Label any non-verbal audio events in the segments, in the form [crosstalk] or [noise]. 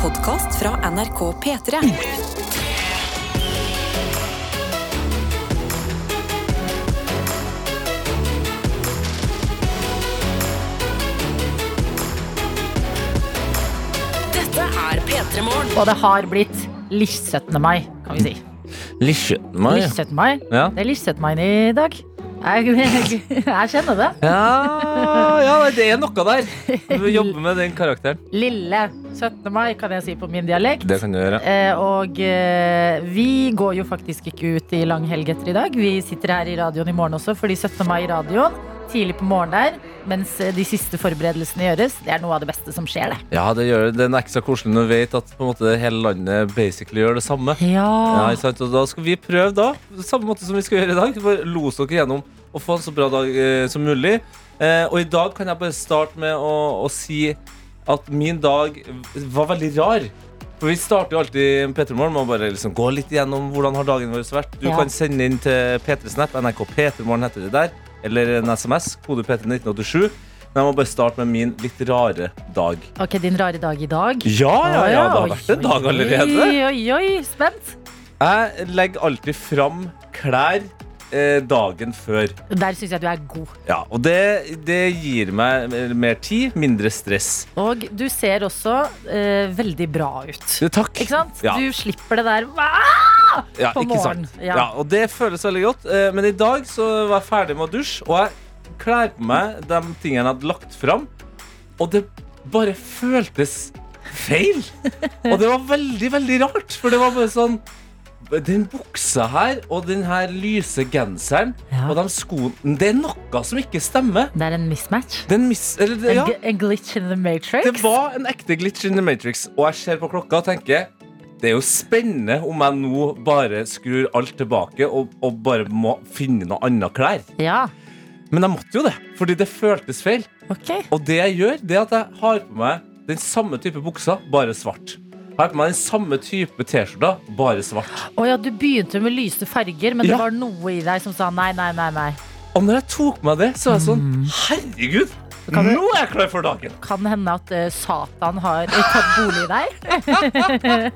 podkast fra NRK P3. Dette er P3 Morgen. Og det har blitt 17. mai, kan vi si. Lisjøtten meg. Lish 17. mai. Ja. Det er 17. mai i dag. Jeg, jeg, [laughs] jeg kjenner det. Ja, ja, det er noe der. Du jobber jobbe med den karakteren. Lille 17. mai, kan jeg si på min dialekt. Det kan du gjøre. Eh, og eh, vi går jo faktisk ikke ut i langhelg etter i dag. Vi sitter her i radioen i morgen også, fordi 17. mai i radioen. Tidlig på morgenen der, mens eh, de siste forberedelsene gjøres. Det er noe av det beste som skjer, det. Ja, det gjør det. Den er ekstra koselig når du vet at på en måte, hele landet basically gjør det samme. Ja, Ja. Og da skal vi prøve, da, samme måte som vi skal gjøre i dag. Bare los dere gjennom og få en så bra dag eh, som mulig. Eh, og i dag kan jeg bare starte med å, å si at min dag var veldig rar. For Vi starter jo alltid P3 Morgen med å bare liksom gå litt igjennom hvordan har dagen vår vært. Du Ja. kan sende inn til P3 Snap, NRK P3 Morgen heter det der, eller en SMS, kode P3 1987. Men jeg må bare starte med min litt rare dag. Ok, din rare dag i dag. Ja, ja, ja, det har vært en dag allerede. Oi, oi, oi, spent. Jeg legger alltid fram klær dagen før. Der syns jeg du er god. Ja, og det, det gir meg mer tid, mindre stress. Og du ser også eh, veldig bra ut. Takk. Ikke sant? Ja. Du slipper det der ah! Ja, på morgenen. Ja. Ja. og det føles veldig godt. Eh, men i dag så var jeg ferdig med å dusje, og jeg kler på meg de tingene jeg hadde lagt fram, og det bare føltes feil. [laughs] Og det var veldig, veldig rart, for det var bare sånn den buksa her og den her lyse genseren Ja. og de skoene Det er noe som ikke stemmer. Det er en mismatch. Den mis, eller, det- En, ja, g- en glitch in the matrix. det var en ekte glitch in the matrix, og jeg ser på klokka og tenker det er jo spennende om jeg nå bare skrur alt tilbake og, og bare må finne noe annet klær. Ja, Men jeg måtte jo det, fordi det føltes feil. Okay. Og det jeg gjør, det er at jeg har på meg den samme type buksa, bare svart. Jeg har på meg den samme type T-skjorta, bare svart. Å ja, du begynte med lyse farger, men Ja. det var noe i deg som sa nei, nei, nei. nei. Og når jeg tok på meg det, så var jeg sånn Herregud! Kan du- Nå er jeg klar for dagen! Kan hende at eh, Satan har eh, tatt bolig i deg.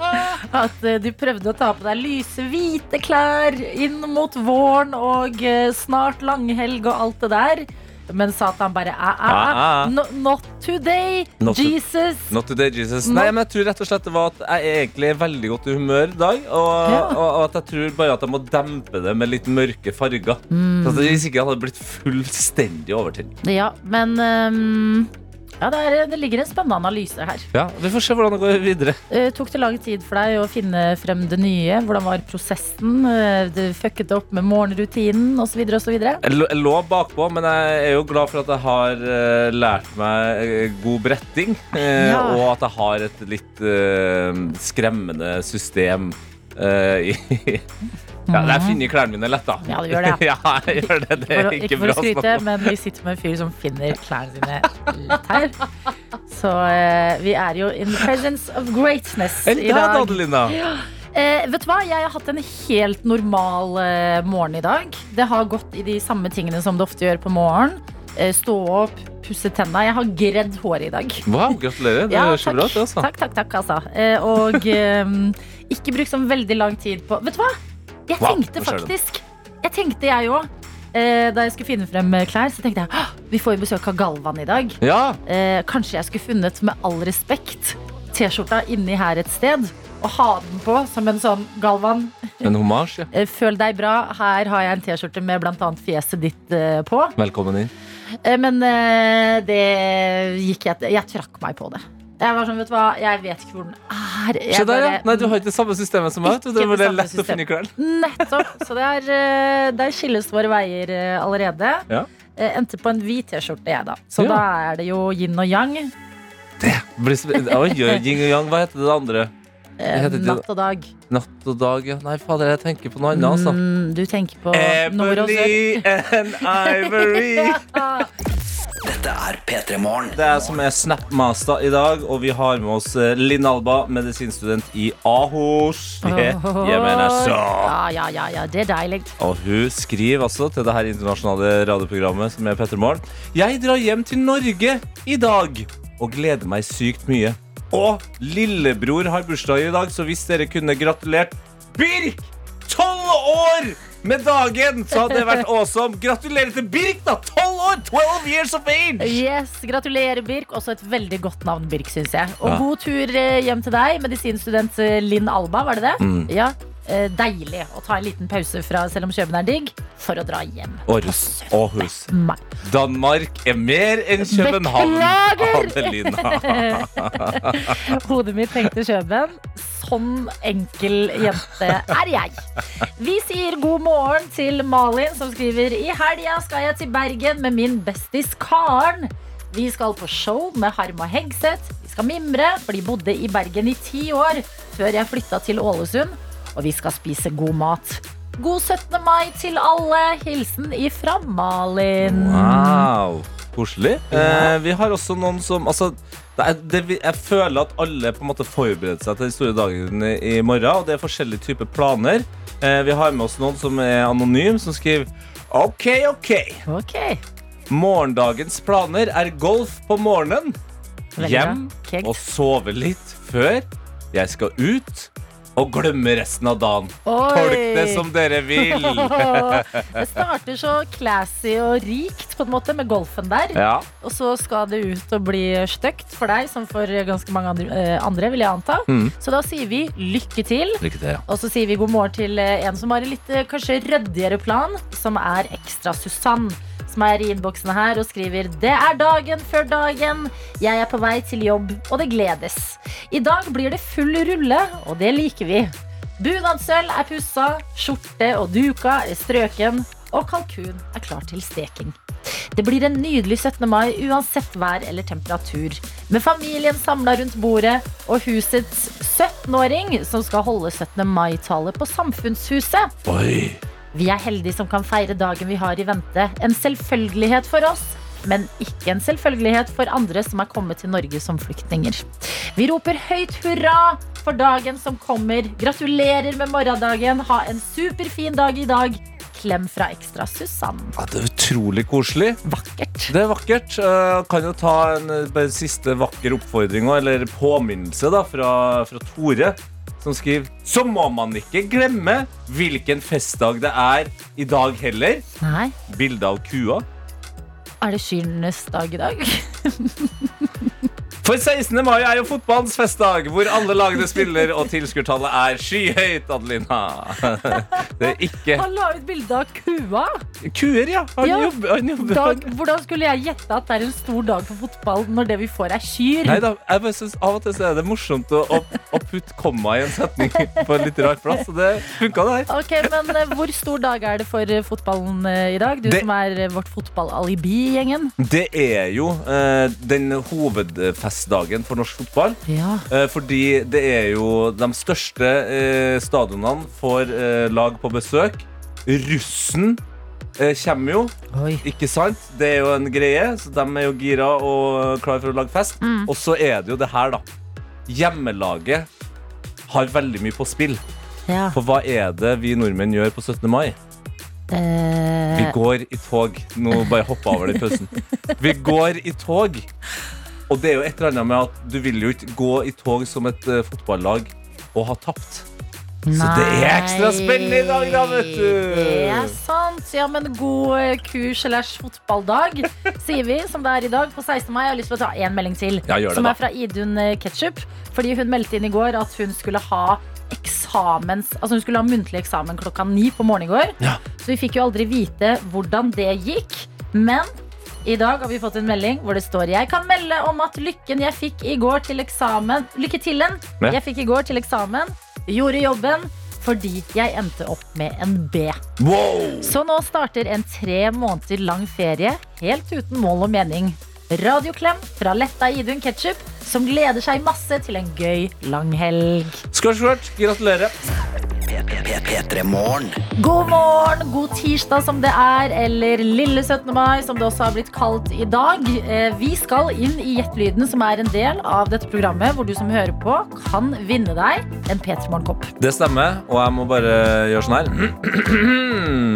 [laughs] at eh, du prøvde å ta på deg lyse, hvite klær inn mot våren og eh, snart langhelg og alt det der. Men Satan bare ah, ah, ah, Ah, ah. no, Not today, Not to- Jesus. Not today, Jesus. Not- Nei, men jeg tror rett og slett det var at jeg er egentlig er veldig godt i humør i dag. Og, Ja. og, og at jeg tror bare at jeg må dempe det med litt mørke farger. Mm. Så at Hvis ikke jeg hadde blitt fullstendig overtent. Ja, men ehm, ja, det, er, det ligger en spennende analyse her. Ja, Vi får se hvordan det går videre. Uh, tok det lang tid for deg å finne frem det nye? Hvordan var prosessen? Uh, du fucket det opp med morgenrutinen osv.? Jeg jeg lå bakpå, men jeg er jo glad for at jeg har uh, lært meg eh, god bretting. eh, Ja. Og at jeg har et litt eh, skremmende system eh, i Ja, jeg finner klærne mine lett, da. Ja, du gjør det. [laughs] ja, jeg gjør det. Det er ikke for å skryte, men vi sitter med en fyr som finner klærne sine lett her. Så uh, vi er jo in the presence of greatness Enn i dag. Adelina? Eh, vet du hva? Jeg har hatt en helt normal eh, morgen i dag. Det har gått i de samme tingene som det ofte gjør på morgenen. Eh, stå opp, pusse tenna. Jeg har gredd håret i dag. Wow, gratulerer. Det [laughs] Ja, høres så bra. Altså. Takk, takk, takk, altså. Eh, og [laughs] eh, ikke bruk sånn veldig lang tid på Vet du hva? Jeg tenkte faktisk Jeg tenkte jeg òg. Eh, da jeg skulle finne frem eh, klær, så tenkte jeg vi får jo besøk av Galvan i dag. Ja, Eh, kanskje jeg skulle funnet, med all respekt, T-skjorta inni her et sted. Og ha den på som en sånn Galvan, [laughs] en hommage. Ja. eh, føl deg bra. Her har jeg en T-skjorte med bl.a. fjeset ditt på. Velkommen inn. Men det gikk jeg Jeg trakk meg på det. Jeg var sånn, vet du hva, jeg vet ikke hvor den er. Jeg Se der, ja. Nei, du har ikke det samme systemet som meg. Det det det samme lett å finne klær. Nettopp. Så det er, eh, der skilles våre veier eh, allerede. Ja. Eh, Endte på en hvit T-skjorte, jeg, da. Så Ja. da er det jo yin og yang. Blir sp- Oi, yin og yang. Hva heter det andre? Eh, heter det- natt og dag. Natt og dag, ja. Nei, fader, jeg tenker på noe annet, altså. Mm, du tenker på nord og sør. And [laughs] Ivory. Ja. Dette er P3 Morgen. Det er som er Snapmaster i dag, og vi har med oss eh, Linn Alba, medisinstudent i Ahos. Det gir meg så. Ja, ja, ja, ja, det er deilig. Og hun skriver altså til det her internasjonale radioprogrammet som er Petter Morgen. Jeg drar hjem til Norge i dag og gleder meg sykt mye. Og lillebror har bursdag i dag, så hvis dere kunne gratulert Birk, tolv år med dagen, så hadde det vært awesome. Gratulerer til Birk, da! Tolv år! 12 years of age! Yes, Gratulerer, Birk. Også et veldig godt navn, Birk, syns jeg. Og Ja. god tur eh, hjem til deg, medisinstudent eh, Linn Alba, var det det? Mm. Ja. Eh, Deilig å ta en liten pause fra selv om Kjøben er digg, for å dra hjem. Århus. Århus. Danmark er mer enn København. Beklager! [laughs] Hodet mitt tenkte Kjøben. Sånn enkel jente er jeg. Vi sier god morgen til Malin, som skriver I helga skal jeg til Bergen med min bestis Karen. Vi skal på show med Harma Hegseth. Vi skal mimre, for de bodde i Bergen i ti år før jeg flytta til Ålesund. Og vi skal spise god mat. God 17. mai til alle. Hilsen ifra Malin. Wow, koselig. Eh, vi har også noen som altså, det er, det, Jeg føler at alle på en måte forbereder seg til den store dagen i, i morgen. Og det er forskjellige typer planer. Eh, vi har med oss noen som er anonym, som skriver OK, OK. okay. Morgendagens planer er golf på morgenen. Hjem og sove litt før jeg skal ut og glemme resten av dagen. Tolk det som dere vil. [laughs] det starter så classy og rikt på en måte med golfen der. Ja. Og så skal det ut og bli stygt for deg, som for ganske mange andre, eh, vil jeg anta. Mm. Så da sier vi lykke til. Lykke til. Ja. Og så sier vi god morgen til eh, en som har en litt eh, kanskje ryddigere plan, som er Ekstra Susann. Er i innboksen her og skriver Det er dagen før dagen. Jeg er på vei til jobb, og det gledes. I dag blir det full rulle, og det liker vi. Bunadssølv er pussa, skjorte og duka er strøken, og kalkun er klar til steking. Det blir en nydelig 17. mai uansett vær eller temperatur. Med familien samla rundt bordet og husets 17-åring som skal holde 17. mai-tale på Samfunnshuset. Oi. Vi er heldige som kan feire dagen vi har i vente. En selvfølgelighet for oss, men ikke en selvfølgelighet for andre som er kommet til Norge som flyktninger. Vi roper høyt hurra for dagen som kommer. Gratulerer med morgendagen. Ha en superfin dag i dag. Klem fra Ekstra Susann. Ja, det er utrolig koselig. Vakkert. Det er vakkert. Kan jo ta en eh, siste vakker oppfordring eller påminnelse da, fra, fra Tore, som skriver Så må man ikke glemme hvilken festdag det er i dag heller. Nei, Bilde av kua. er det kyrnes dag i dag? [laughs] For 16. mai er jo fotballens festdag, hvor alle lagene spiller og tilskuertallet er skyhøyt, Adelina. [laughs] Det er ikke Han la ut bilde av kua. Kuer, ja. Han Ja. jobber. Han jobber. Dag, hvordan skulle jeg gjette at det er en stor dag for fotball når det vi får er kyr? Nei da, jeg bare synes Av og til er det morsomt å, å, å putte komma i en setning på en litt rar plass. Og det funka, det her. Ok, men eh, Hvor stor dag er det for eh, fotballen eh, i dag? Du Det- som er vårt fotballalibi i gjengen. Det er jo uh, den hovedfestdagen for norsk fotball. Ja. Eh, fordi det er jo de største eh, stadionene for eh, lag på besøk. Russen kommer jo, Oi. ikke sant? Det er jo en greie, så de er jo gira og klar for å lage fest. Mm. Og så er det jo det her, da. Hjemmelaget har veldig mye på spill. Ja. For hva er det vi nordmenn gjør på 17. mai? Vi Eh, går i tog. Nå bare hoppa over den pausen. Vi går i tog. Og det er jo et eller annet med at du vil jo ikke gå i tog som et uh, fotballag og ha tapt. Så det er ekstra spennende i dag, da, vet du. Det er sant. Ja, men god eh, kurs slash fotballdag, sier vi, som det er i dag på 16. mai. Jeg har lyst til å ta én melding til, Ja, det, som er fra Idun eh, Ketchup. Fordi hun meldte inn i går at hun skulle ha eksamens Altså hun skulle ha muntlig eksamen klokka ni på morgenen i går. Ja. Så vi fikk jo aldri vite hvordan det gikk. Men i dag har vi fått en melding hvor det står Jeg kan melde om at lykken jeg fikk i går til eksamen Lykke til en Ja. Jeg fikk i går til eksamen Gjorde jobben fordi jeg endte opp med en B Wow! Så nå starter en tre måneder lang ferie Helt uten mål og mening Radioklem fra Letta Idun Ketchup Som gleder seg masse til en gøy lang helg Skål, skål. Gratulerer. P3. P3 Morgen. God morgen, god tirsdag som det er, eller lille 17. mai som det også har blitt kalt i dag. Eh, Vi skal inn i Gjettelyden, som er en del av dette programmet, hvor du som hører på, kan vinne deg en P3 Morgen-kopp. Det stemmer, og jeg må bare gjøre sånn her. [clears throat]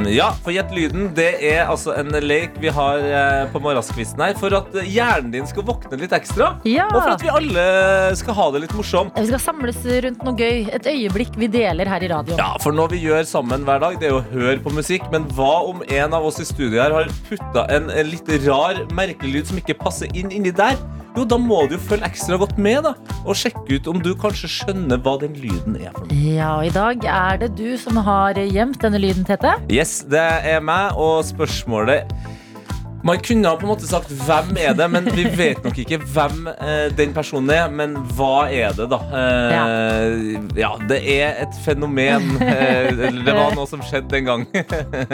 Ja, for Gjettelyden. Det er altså en lek vi har eh, på morgenskvisten her for at hjernen din skal våkne litt ekstra. Ja. Og for at vi alle skal ha det litt morsomt. Vi skal samles rundt noe gøy. Et øyeblikk vi deler her i radioen. Ja, for når vi gjør sammen hver dag, det er å høre på musikk. Men hva om en av oss i studio her har putta en, en litt rar, merkelig lyd som ikke passer inn inni der? Jo, da må du jo følge ekstra godt med da og sjekke ut om du kanskje skjønner hva den lyden er for noe. Ja, og i dag er det du som har gjemt denne lyden, Tete. Yes, det er meg, og spørsmålet Man kunne på en måte sagt 'hvem er det', men vi vet nok ikke hvem eh, den personen er. Men hva er det, da? Eh, ja. det er et fenomen. Eh, det var [laughs] noe som skjedde en gang.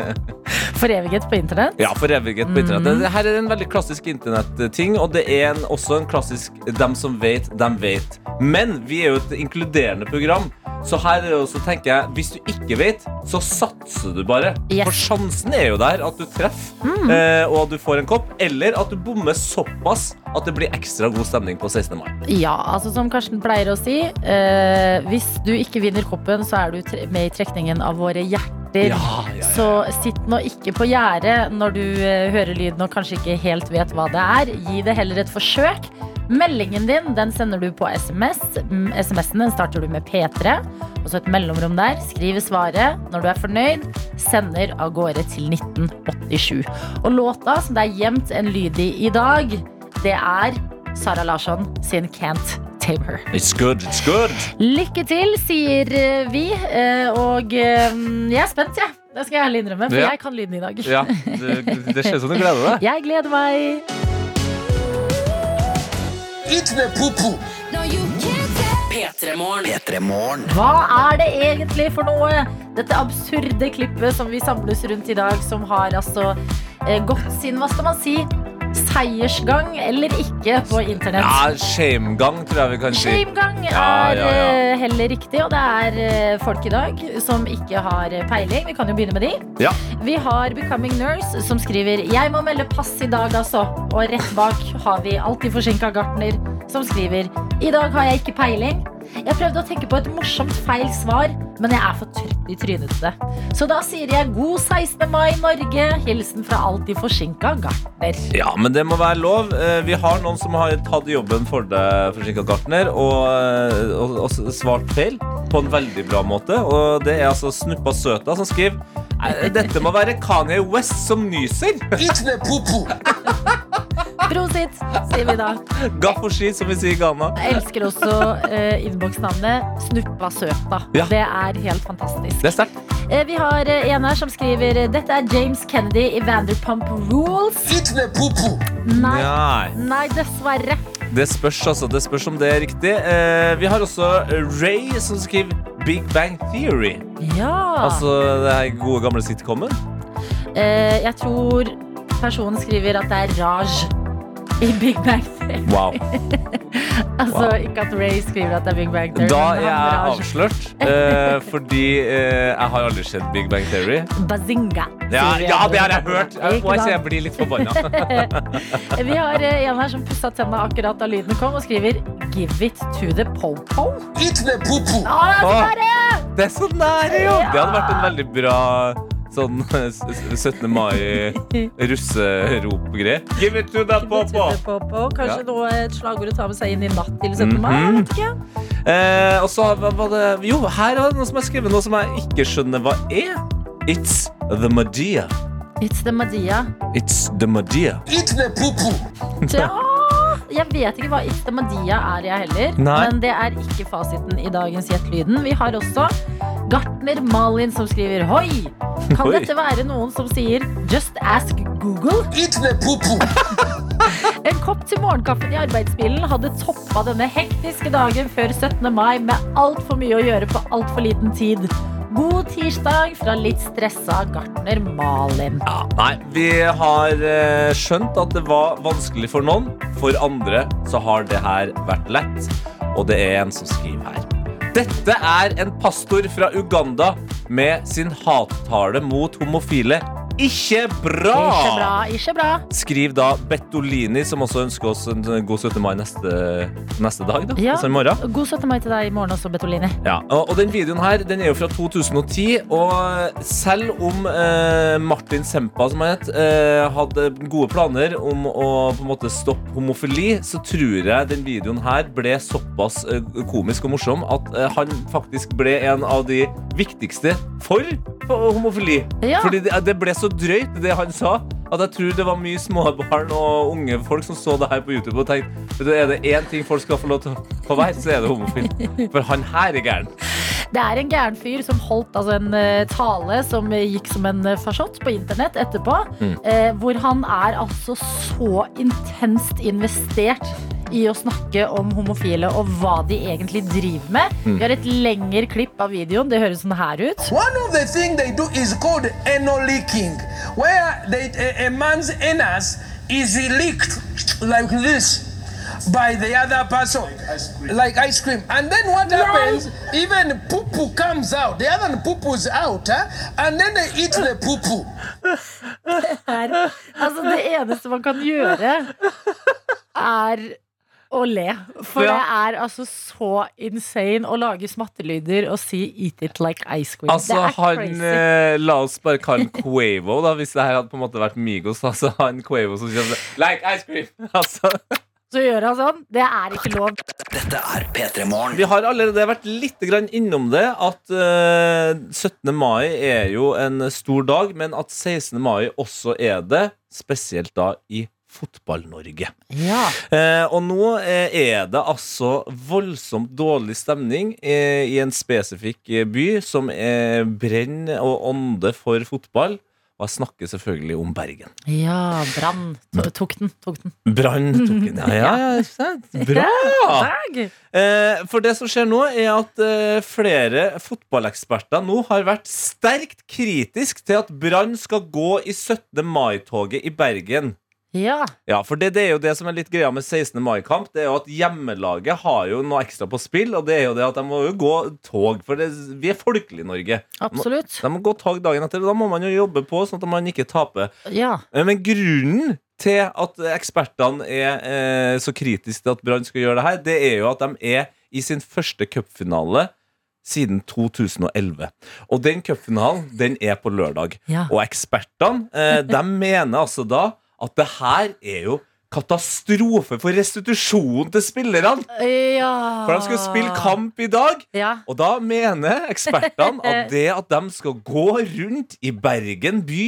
[laughs] Foreviget på internett. Ja, foreviget på internett. Mm. her er en veldig klassisk internetting, og det er en, også en klassisk 'dem som vet, dem vet'. Men vi er jo et inkluderende program, så her er det også, tenker jeg, hvis du ikke vet, så satser du bare. Yes. For sjansen er jo der at du treffer, eh, og at du får en kopp, eller at du bommer såpass at det blir ekstra god stemning på 16. mai. Ja, altså som Karsten pleier å si, eh, hvis du ikke vinner koppen, så er du med i trekningen av våre hjerter. Ja, ja, ja. Så sitt nå ikke på gjerdet når du eh, hører lyden og kanskje ikke helt vet hva det er. Gi det heller et forsøk. Meldingen din den sender du på SMS. Mm, SMS-en den starter du med P3, og så et mellomrom der. Skriver svaret. Når du er fornøyd, sender av gårde til 1987. Og låta som det er gjemt en lyd i i dag, det er Sara Larsson sin Can't Tame Her. It's good, it's good. Lykke til, sier eh, vi. eh, Og eh, jeg er spent, jeg. Det skal jeg ærlig innrømme, for Ja. jeg kan lyden i dag. Ja, [laughs] det, det skjer som du gleder deg. Jeg gleder meg. P3 Morgen. P3 Morgen. Hva er det egentlig for noe? Dette absurde klippet som vi samles rundt i dag, som har altså eh, gått sin, hva skal man si, seiersgang eller ikke på internett. Ja, shamegang, tror jeg vi kan si. Shamegang er ja, ja. ja. heller riktig, og det er eh, folk i dag som ikke har eh, peiling. Vi kan jo begynne med de. Ja. Vi har Becoming Nurse som skriver Jeg må melde pass i dag, altså. Og rett bak har vi alltid forsinka gartner som skriver I dag har jeg ikke peiling. Jeg prøvde å tenke på et morsomt feil svar, men jeg er for trøtt i trynet til det. Så da sier jeg god 16. mai, Norge. Hilsen fra alltid forsinka gartner. Ja, men det må være lov. Eh, Vi har noen som har tatt jobben for deg, forsinka gartner, og, eh, og, og svart feil på en veldig bra måte. Og det er altså Snuppa Søta som skriver "Eh, dette må være Kanye West som nyser. Prosit, [laughs] sier vi da. Gaffoski, som vi sier i Ghana. Jeg elsker også uh, innboksnavnet Snuppa Søta. Ja. Det er helt fantastisk. Det er sterkt. Eh, vi har eh, en her som skriver Dette er James Kennedy i Vanderpump Rules. Nei, Nei. dessverre. Det spørs, altså. Det spørs om det er riktig. Eh, vi har også Ray som skriver Big Bang Theory. Ja. Altså det er gode, gamle sitcomen. Eh, jeg tror personen skriver at det er Raj i Big Bang Theory. Wow. [laughs] Altså Wow. ikke at Ray skriver at det er Big Bang Theory. Da er jeg avslørt, uh, fordi uh, jeg har aldri sett Big Bang Theory. Bazinga. Ja, ja det har jeg hørt! [laughs] Jeg, jeg, jeg blir litt forbanna. [laughs] Vi har eh, en her som pussa tenna akkurat da lyden kom, og skriver 'Give it to the po-po'. Ah, det er så Det er så nære, jo! Det hadde vært en veldig bra sånn s- s- 17. mai-russerop-greier. [laughs] Give it to the Give it to popo! Kanskje Ja. noe et slagord å ta med seg inn i natt til 17. mai? Jeg Mhm. vet ikke. Eh, og så var var det Jo, her er det noe som er skrevet noe som jeg ikke skjønner hva er. It's the Madia. It's the Madia. It's the Madia. [laughs] Ja, jeg vet ikke hva It's the Madia er, jeg heller. Nei. Men det er ikke fasiten i dagens Gjett lyden. Vi har også Gartner Malin som skriver Hoi! Kan Oi. dette være noen som sier Just ask Google? [laughs] En kopp til morgenkaffen i arbeidsbilen hadde toppa denne hektiske dagen før 17. mai med altfor mye å gjøre på altfor liten tid. God tirsdag fra litt stressa gartner Malin. Ja, nei, vi har eh, skjønt at det var vanskelig for noen. For andre så har det her vært lett. Og det er en som skriver her. Dette er en pastor fra Uganda med sin hattale mot homofile ikke bra! Ikke bra, ikke bra. Skriv da Bettolini, som også ønsker oss en god 17. mai neste, neste dag. da, Ja. altså. God 17. mai til deg i morgen også, Bettolini. Ja, og, og den videoen her den er jo fra 2010, og selv om eh, Martin Sempa, som han het, eh, hadde gode planer om å på en måte stoppe homofili, så tror jeg den videoen her ble såpass eh, komisk og morsom at eh, han faktisk ble en av de viktigste for homofili. Ja. Fordi det, det ble så drøyt, det han sa, at jeg tror det var mye småbarn og unge folk som så det her på YouTube og tenkte er det én ting folk skal få lov til å være, så er det homofil. For han her er gæren. Det er en gæren fyr som holdt altså, en eh, tale som eh, gikk som en uh, farsott på internett etterpå. Mm. eh, hvor han er altså så intenst investert i å snakke om homofile og hva de egentlig driver med. Mm. Vi har et lengre klipp av videoen. Det høres sånn her ut. One of the things they do is called anal leaking, where they, a, a man's anus is leaked like this by the other person, like ice cream. And then what happens? Even poo poo comes out. The other poo poo's out, huh? and then they eat the poo poo. [laughs] er, Altså, det eneste man kan gjøre, er å le. For Ja. det er altså så insane å lage smattelyder og si 'eat it like ice cream'. Altså, det er han crazy. eh, La oss bare kalle han Quavo, da, hvis det her hadde på en måte vært Migos. Altså, han Quavo som sier Like ice cream! [laughs] Altså, Så gjør han sånn. Det er ikke lov. Dette er P3 Morgen. vi har allerede vært litt grann innom det, at eh, 17. mai er jo en stor dag, men at 16. mai også er det, spesielt da i Fotball-Norge. Ja. Eh, og nå eh, er det altså voldsomt dårlig stemning eh, i en spesifikk eh, by som eh, brenner og ånder for fotball. Og jeg snakker selvfølgelig om Bergen. Ja, Brann to- tok den. Tok den. Brann tok den. Ja, ja, ja. [laughs] Bra! Eh, for det som skjer nå, er at eh, flere fotballeksperter nå har vært sterkt kritisk til at Brann skal gå i 17. mai-toget i Bergen. Ja. Ja, for det, det er jo det som er litt greia med 16. mai-kamp. Det er jo at hjemmelaget har jo noe ekstra på spill, og det er jo det at de må jo gå tog. For det, vi er folkelige i Norge. Absolutt. De må gå tog dagen etter, og da må man jo jobbe på sånn at man ikke taper. Ja. Eh, Men grunnen til at ekspertene er eh, så kritiske til at Brann skal gjøre det her, det er jo at de er i sin første cupfinale siden 2011. Og den cupfinalen, den er på lørdag. Ja. Og ekspertene, eh, de mener altså da at det her er jo katastrofe for restitusjonen til spillerne. ja. For de skal spille kamp i dag. Ja. Og da mener ekspertene at [laughs] det at de skal gå rundt i Bergen by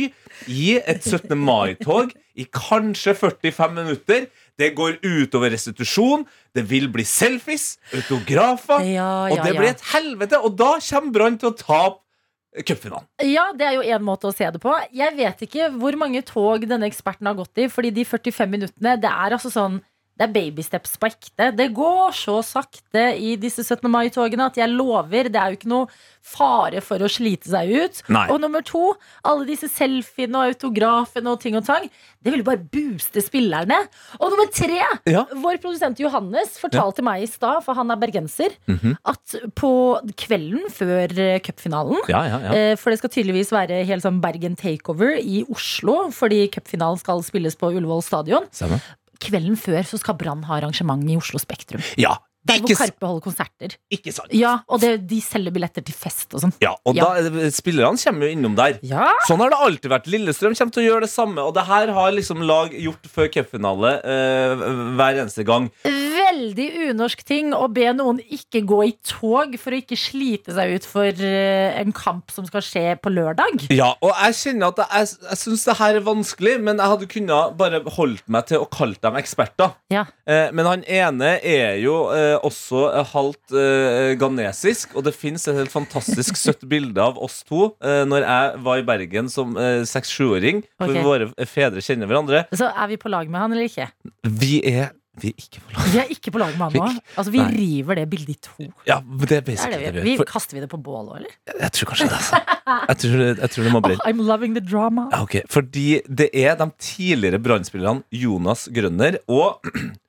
i et 17. mai-tog i kanskje 45 minutter, det går utover restitusjon, det vil bli selfies, autografer, Ja, og det blir et helvete. Og da kommer Brann til å tape cupfinalen. Ja, det er jo en måte å se det på. Jeg vet ikke hvor mange tog denne eksperten har gått i, fordi de 45 minuttene, det er altså sånn det er babysteps på ekte. Det går så sakte i disse 17. mai-togene at jeg lover, det er jo ikke noe fare for å slite seg ut. Nei. Og nummer to, alle disse selfiene og autografene og ting og tang, det vil bare booste spillerne. Og nummer tre, Ja. vår produsent Johannes fortalte meg i stad, for han er bergenser, Mhm. at på kvelden før eh, cupfinalen Ja, ja, ja. Eh, For det skal tydeligvis være helt sånn Bergen takeover i Oslo, fordi cupfinalen skal spilles på Ullevål stadion. Stemmer. Kvelden før så skal Brann ha arrangement i Oslo Spektrum. Ja, Der hvor Karpe holder konserter. ikke sant. Ja, Og det, de selger billetter til fest og sånn. Ja, og Ja. da er spillerne kommer jo innom der. Ja. Sånn har det alltid vært. Lillestrøm kommer til å gjøre det samme. Og det her har liksom lag gjort før cupfinale eh, hver eneste gang. Veldig unorsk ting å be noen ikke gå i tog for å ikke slite seg ut for eh, en kamp som skal skje på lørdag. Ja, og jeg kjenner at jeg, jeg syns det her er vanskelig, men jeg hadde kunnet bare holdt meg til å kalle dem eksperter. Ja. Eh, men han ene er jo eh, også eh, halvt eh, ghanesisk, og det fins et helt fantastisk søtt [laughs] bilde av oss to eh, når jeg var i Bergen som seks-sjuåring. For Ok. våre fedre kjenner hverandre. Så er vi på lag med han eller ikke? Vi er, vi er ikke på lag. Vi er ikke på lag med han nå. Altså, Vi Nei. river det bildet i to. Ja, det er Det er det vi, vi. For- kaster vi det på bål òg, eller? Jeg tror kanskje det, altså. Jeg tror, jeg tror det må bli [laughs] Oh, I'm loving the drama. Okay, Fordi det er de tidligere brann Jonas Grønner og [clears throat]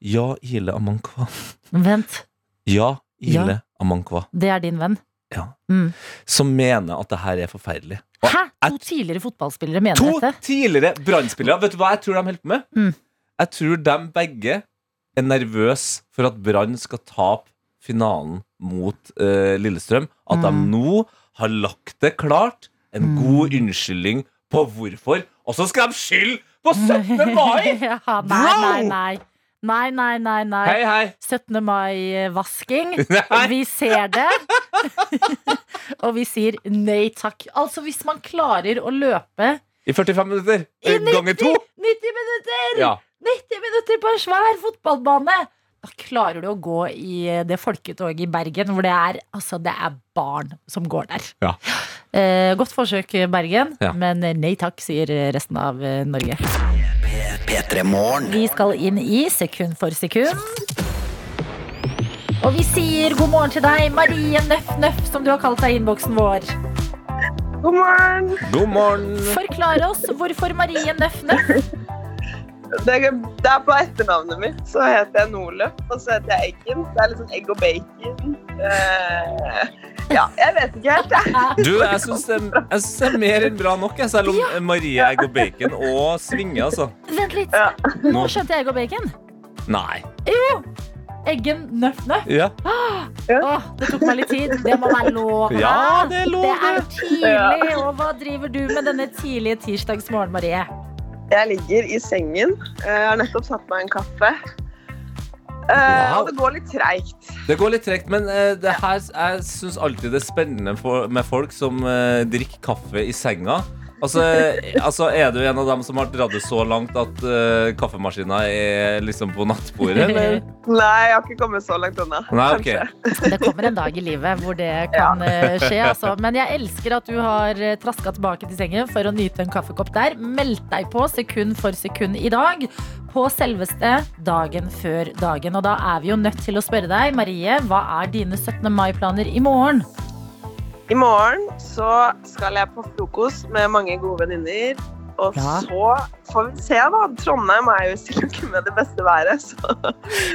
Ja Ile Amankwa. Vent, Ja Ile Ja. Amankwa. det er din venn. ja, Mm. som mener at det her er forferdelig. Og Hæ? To tidligere fotballspillere mener To dette? tidligere Brann-spillere. Vet du hva jeg tror de holder på med? Mm. Jeg tror de begge er nervøse for at Brann skal tape finalen mot uh, Lillestrøm. At de Mm. nå har lagt det klart. En god unnskyldning på hvorfor. Og så skal de skylde på 17. mai! [laughs] ja, nei, nei, nei. Nei, nei, nei, nei. Hei, hei. 17. mai-vasking. [laughs] Vi ser det. [laughs] og vi sier nei takk. Altså, hvis man klarer å løpe I 45 minutter. I 90, Ganger to. 90 minutter! Ja. 90 minutter på en svær fotballbane! Da klarer du å gå i det folketoget i Bergen, hvor det er, altså, det er barn som går der. Ja. Eh, godt forsøk, Bergen, Ja. men nei takk, sier resten av eh, Norge. P3 Morgen. Vi skal inn i sekund for sekund. Og vi sier god morgen til deg, Marie Nøff Nøff, som du har kalt deg i innboksen vår. God morgen! God morgen. Forklar oss hvorfor Marie Nøff Nøff. Det er, det er på etternavnet mitt, så heter jeg Nordløp, og så heter jeg Eggen. Det er litt sånn egg og bacon. Eh, ja, jeg vet ikke helt, jeg. Du, jeg syns det, det er mer enn bra nok, jeg, selv om Marie Egg og Bacon og svinger, altså. Vent litt. Ja. Nå skjønte jeg egg og bacon. Nei. Jo. Eggen Nøff Nøff. Ja, Åh, det tok meg litt tid. Det må være lov. ja det er lov, Det er tidlig, og hva driver du med denne tidlige tirsdagsmorgen, Marie? Jeg ligger i sengen. Eh, Jeg har nettopp satt meg en kaffe. Eh, Wow. Og det går litt treigt. Det går litt tregt, men uh, det her, jeg syns alltid det er spennende for, med folk som uh, drikker kaffe i senga. Altså, eh, altså, Er du en av dem som har dratt det så langt at uh, kaffemaskina er liksom på nattbordet, eller? [laughs] Nei, jeg har ikke kommet så langt unna. Nei, okay. [laughs] Det kommer en dag i livet hvor det [laughs] kan ja. skje. Altså. Men jeg elsker at du har eh, traska tilbake til sengen for å nyte en kaffekopp der. Meld deg på sekund for sekund i dag på selveste dagen før dagen. Og da er vi jo nødt til å spørre deg, Marie, hva er dine 17. mai-planer i morgen? I morgen så skal jeg på frokost med mange gode venninner. Og Ja. så får vi se, da. Trondheim er jo stille ikke med det beste været, så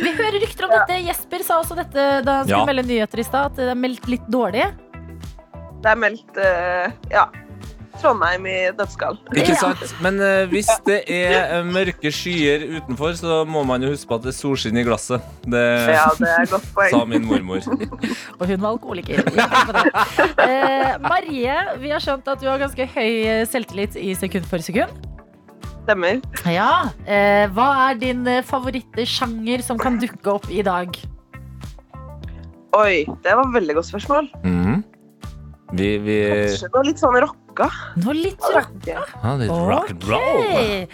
Vi hører rykter om dette. Jesper sa også dette da han skulle Ja. melde nyheter i stad, at det er meldt litt dårlig. det er meldt uh, ja, Trondheim i dødskall. Ikke sant? Men eh, hvis det er eh, mørke skyer utenfor, så må man jo huske på at det er solskinn i glasset. Det Ja, det er et godt [laughs] sa poeng. min mormor. [laughs] Og hun var alkoholiker. Ikke på det. Eh, Marie, vi har skjønt at du har ganske høy eh, selvtillit i sekund for sekund. Stemmer. Ja, eh, Hva er din eh, favorittsjanger som kan dukke opp i dag? Oi, det var et veldig godt spørsmål. Mhm. Vi, vi Kanskje noe litt sånn rocka. Nå litt rocka. ja, litt rock and roll. Ok.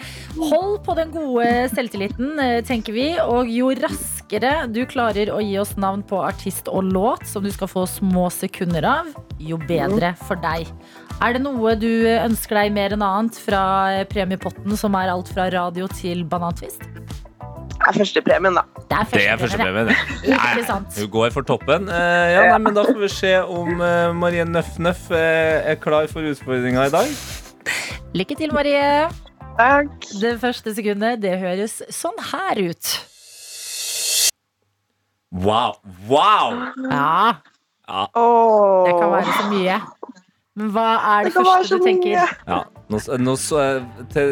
Hold på den gode selvtilliten, eh, tenker vi. Og jo raskere du klarer å gi oss navn på artist og låt som du skal få små sekunder av, jo bedre for deg. Er det noe du ønsker deg mer enn annet fra premiepotten, som er alt fra radio til banantvist? Det er førstepremien, da. Det er er første det. Ikke sant? Hun går for toppen. Eh, ja, nei, men Da får vi se om eh, Marie Nøff Nøff eh, er klar for utfordringa i dag. Lykke til, Marie. Takk. Det første sekundet, det høres sånn her ut. Wow! wow Ja, ja. det kan være så mye. Men hva er det, Det første du tenker? Ja, nå, nå så jeg, Til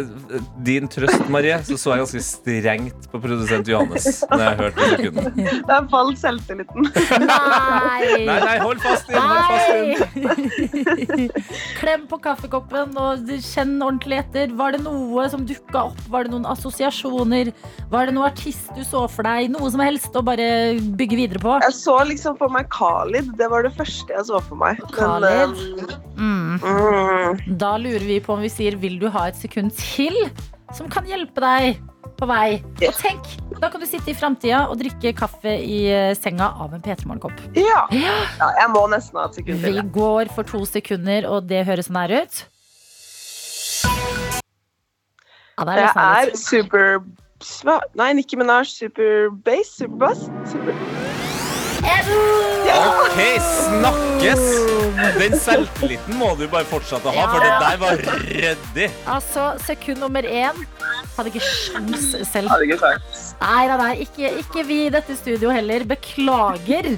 din trøst, Marie, så så jeg ganske strengt på produsent Johannes når jeg hørte sekunden. Der falt selvtilliten. Nei! Nei, nei, hold fast inn! Hold fast inn. [laughs] Klem på kaffekoppen og kjenn ordentlig etter. Var det noe som dukka opp? Var det noen assosiasjoner? Var det noen artist du så for deg? Noe som helst å bare bygge videre på? Jeg så liksom for meg Khalid. Det var det første jeg så for meg. Khalid? Men, Mm. um, mm, Da lurer vi på om vi sier 'vil du ha et sekund til', som kan hjelpe deg på vei. Og tenk, da kan du sitte i framtida og drikke kaffe i eh, senga av en P3 Morgenkopp. ja. ja. Jeg må nesten ha et sekund til. Vi går for to sekunder, og det høres sånn her ut. Ja, det er det er super Nei, Nicki Minaj, super bass. Super... OK, snakkes! Den selvtilliten må du bare fortsette å ha, for det der var ryddig. Altså, sekund nummer én hadde ikke sjans selv. Hadde ikke sjans. Nei, nei, nei, ikke, ikke vi i dette studio heller. Beklager.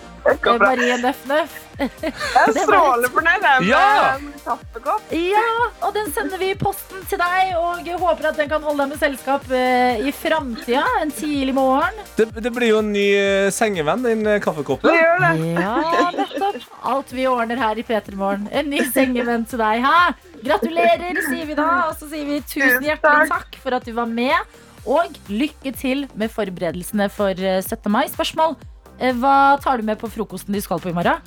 Marie Nøff Nøff. Jeg er [laughs] strålende fornøyd med Ja! kaffekopp. Ja, og den sender vi i posten til deg, og håper at den kan holde deg med selskap eh, i framtida. En tidlig morgen. Det, det blir jo en ny eh, sengevenn, den kaffekoppen. Det gjør det. Ja, nettopp. Alt vi ordner her i P3 Morgen. En ny sengevenn til deg. Hæ? Gratulerer, sier vi da. Og så sier vi tusen hjertelig takk for at du var med. Og lykke til med forberedelsene for eh, 17. mai. Spørsmål. Eh, Hva tar du med på frokosten de skal på i morgen?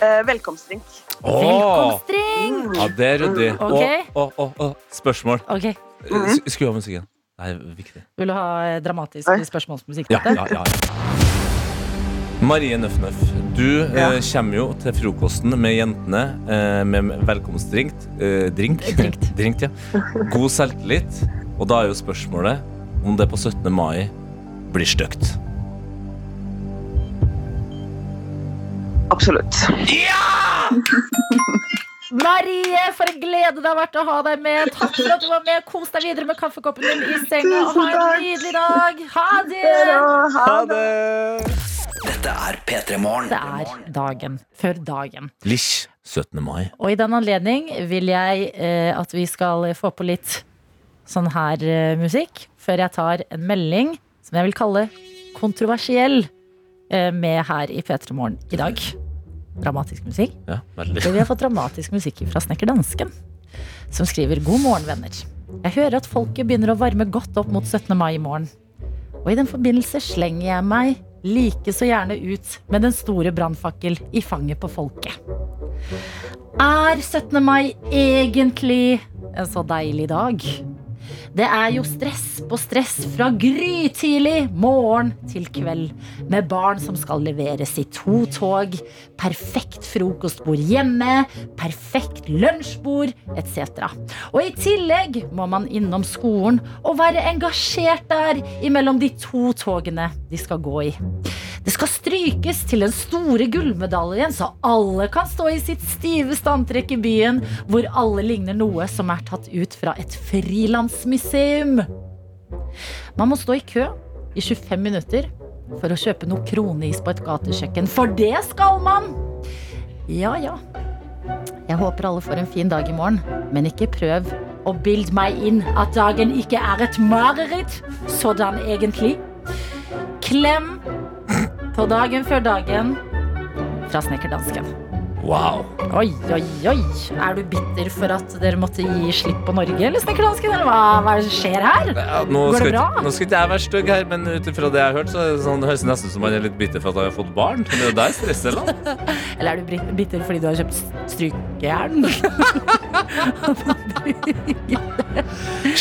Eh, velkomstdrink. Åh, Velkomstring! ja, det er ryddig. Okay. Å, å, å, å. Spørsmål. Okay. Mm sk- Skru av musikken. Det er viktig. Vil du ha eh, dramatisk spørsmålsmusikk? Ja, ja, ja. Marie Nøff Nøff, du Ja. eh, kommer jo til frokosten med jentene eh, med velkomstdrink. Eh, drink. [laughs] Drink, ja. God selvtillit. Og da er jo spørsmålet om det på 17. mai blir stygt. Absolutt. [laughs] Marie, for en glede det har vært å ha deg med. Takk for at du var med. Kos deg videre med kaffekoppen din i senga. Og ha en nydelig dag. Ha det! Ha det. det! Dette er P3 Morgen. Det er dagen før dagen. Lish 17. mai. Og i den anledning vil jeg eh, at vi skal få på litt sånn her eh, musikk før jeg tar en melding som jeg vil kalle kontroversiell med her i P3 Morgen i dag. Dramatisk musikk. Ja, veldig. Vi har fått dramatisk musikk fra Snekker Dansken, som skriver God morgen, venner. Jeg hører at folket begynner å varme godt opp mot 17. mai i morgen. Og i den forbindelse slenger jeg meg like så gjerne ut med den store brannfakkel i fanget på folket. Er 17. mai egentlig en så deilig dag? Det er jo stress på stress fra grytidlig morgen til kveld. Med barn som skal leveres i to tog, perfekt frokostbord hjemme, perfekt lunsjbord etc. Og i tillegg må man innom skolen og være engasjert der imellom de to togene de skal gå i. Det skal strykes til den store gullmedaljen, så alle kan stå i sitt stive standtrekk i byen, hvor alle ligner noe som er tatt ut fra et frilansmuseum. Man må stå i kø i 25 minutter for å kjøpe noe kroneis på et gatekjøkken, for det skal man! Ja, ja. Jeg håper alle får en fin dag i morgen, men ikke prøv å bilde meg inn at dagen ikke er et mareritt. Sådan egentlig. Klem på dagen før dagen fra Snekkerdansken. Wow. Oi, oi, oi. Er du bitter for at dere måtte gi slipp på Norge, eller Snekkerdansken? Eller hva, hva er det som skjer her? Ja, Går det bra? ikke, nå skal ikke jeg være stygg her, men ut ifra det jeg har hørt, så det sånn, det høres nesten ut som han er litt bitter for at han har fått barn. Men det er jo deg stresset la. [laughs] Eller er du bitter fordi du har kjøpt strykejern? [laughs]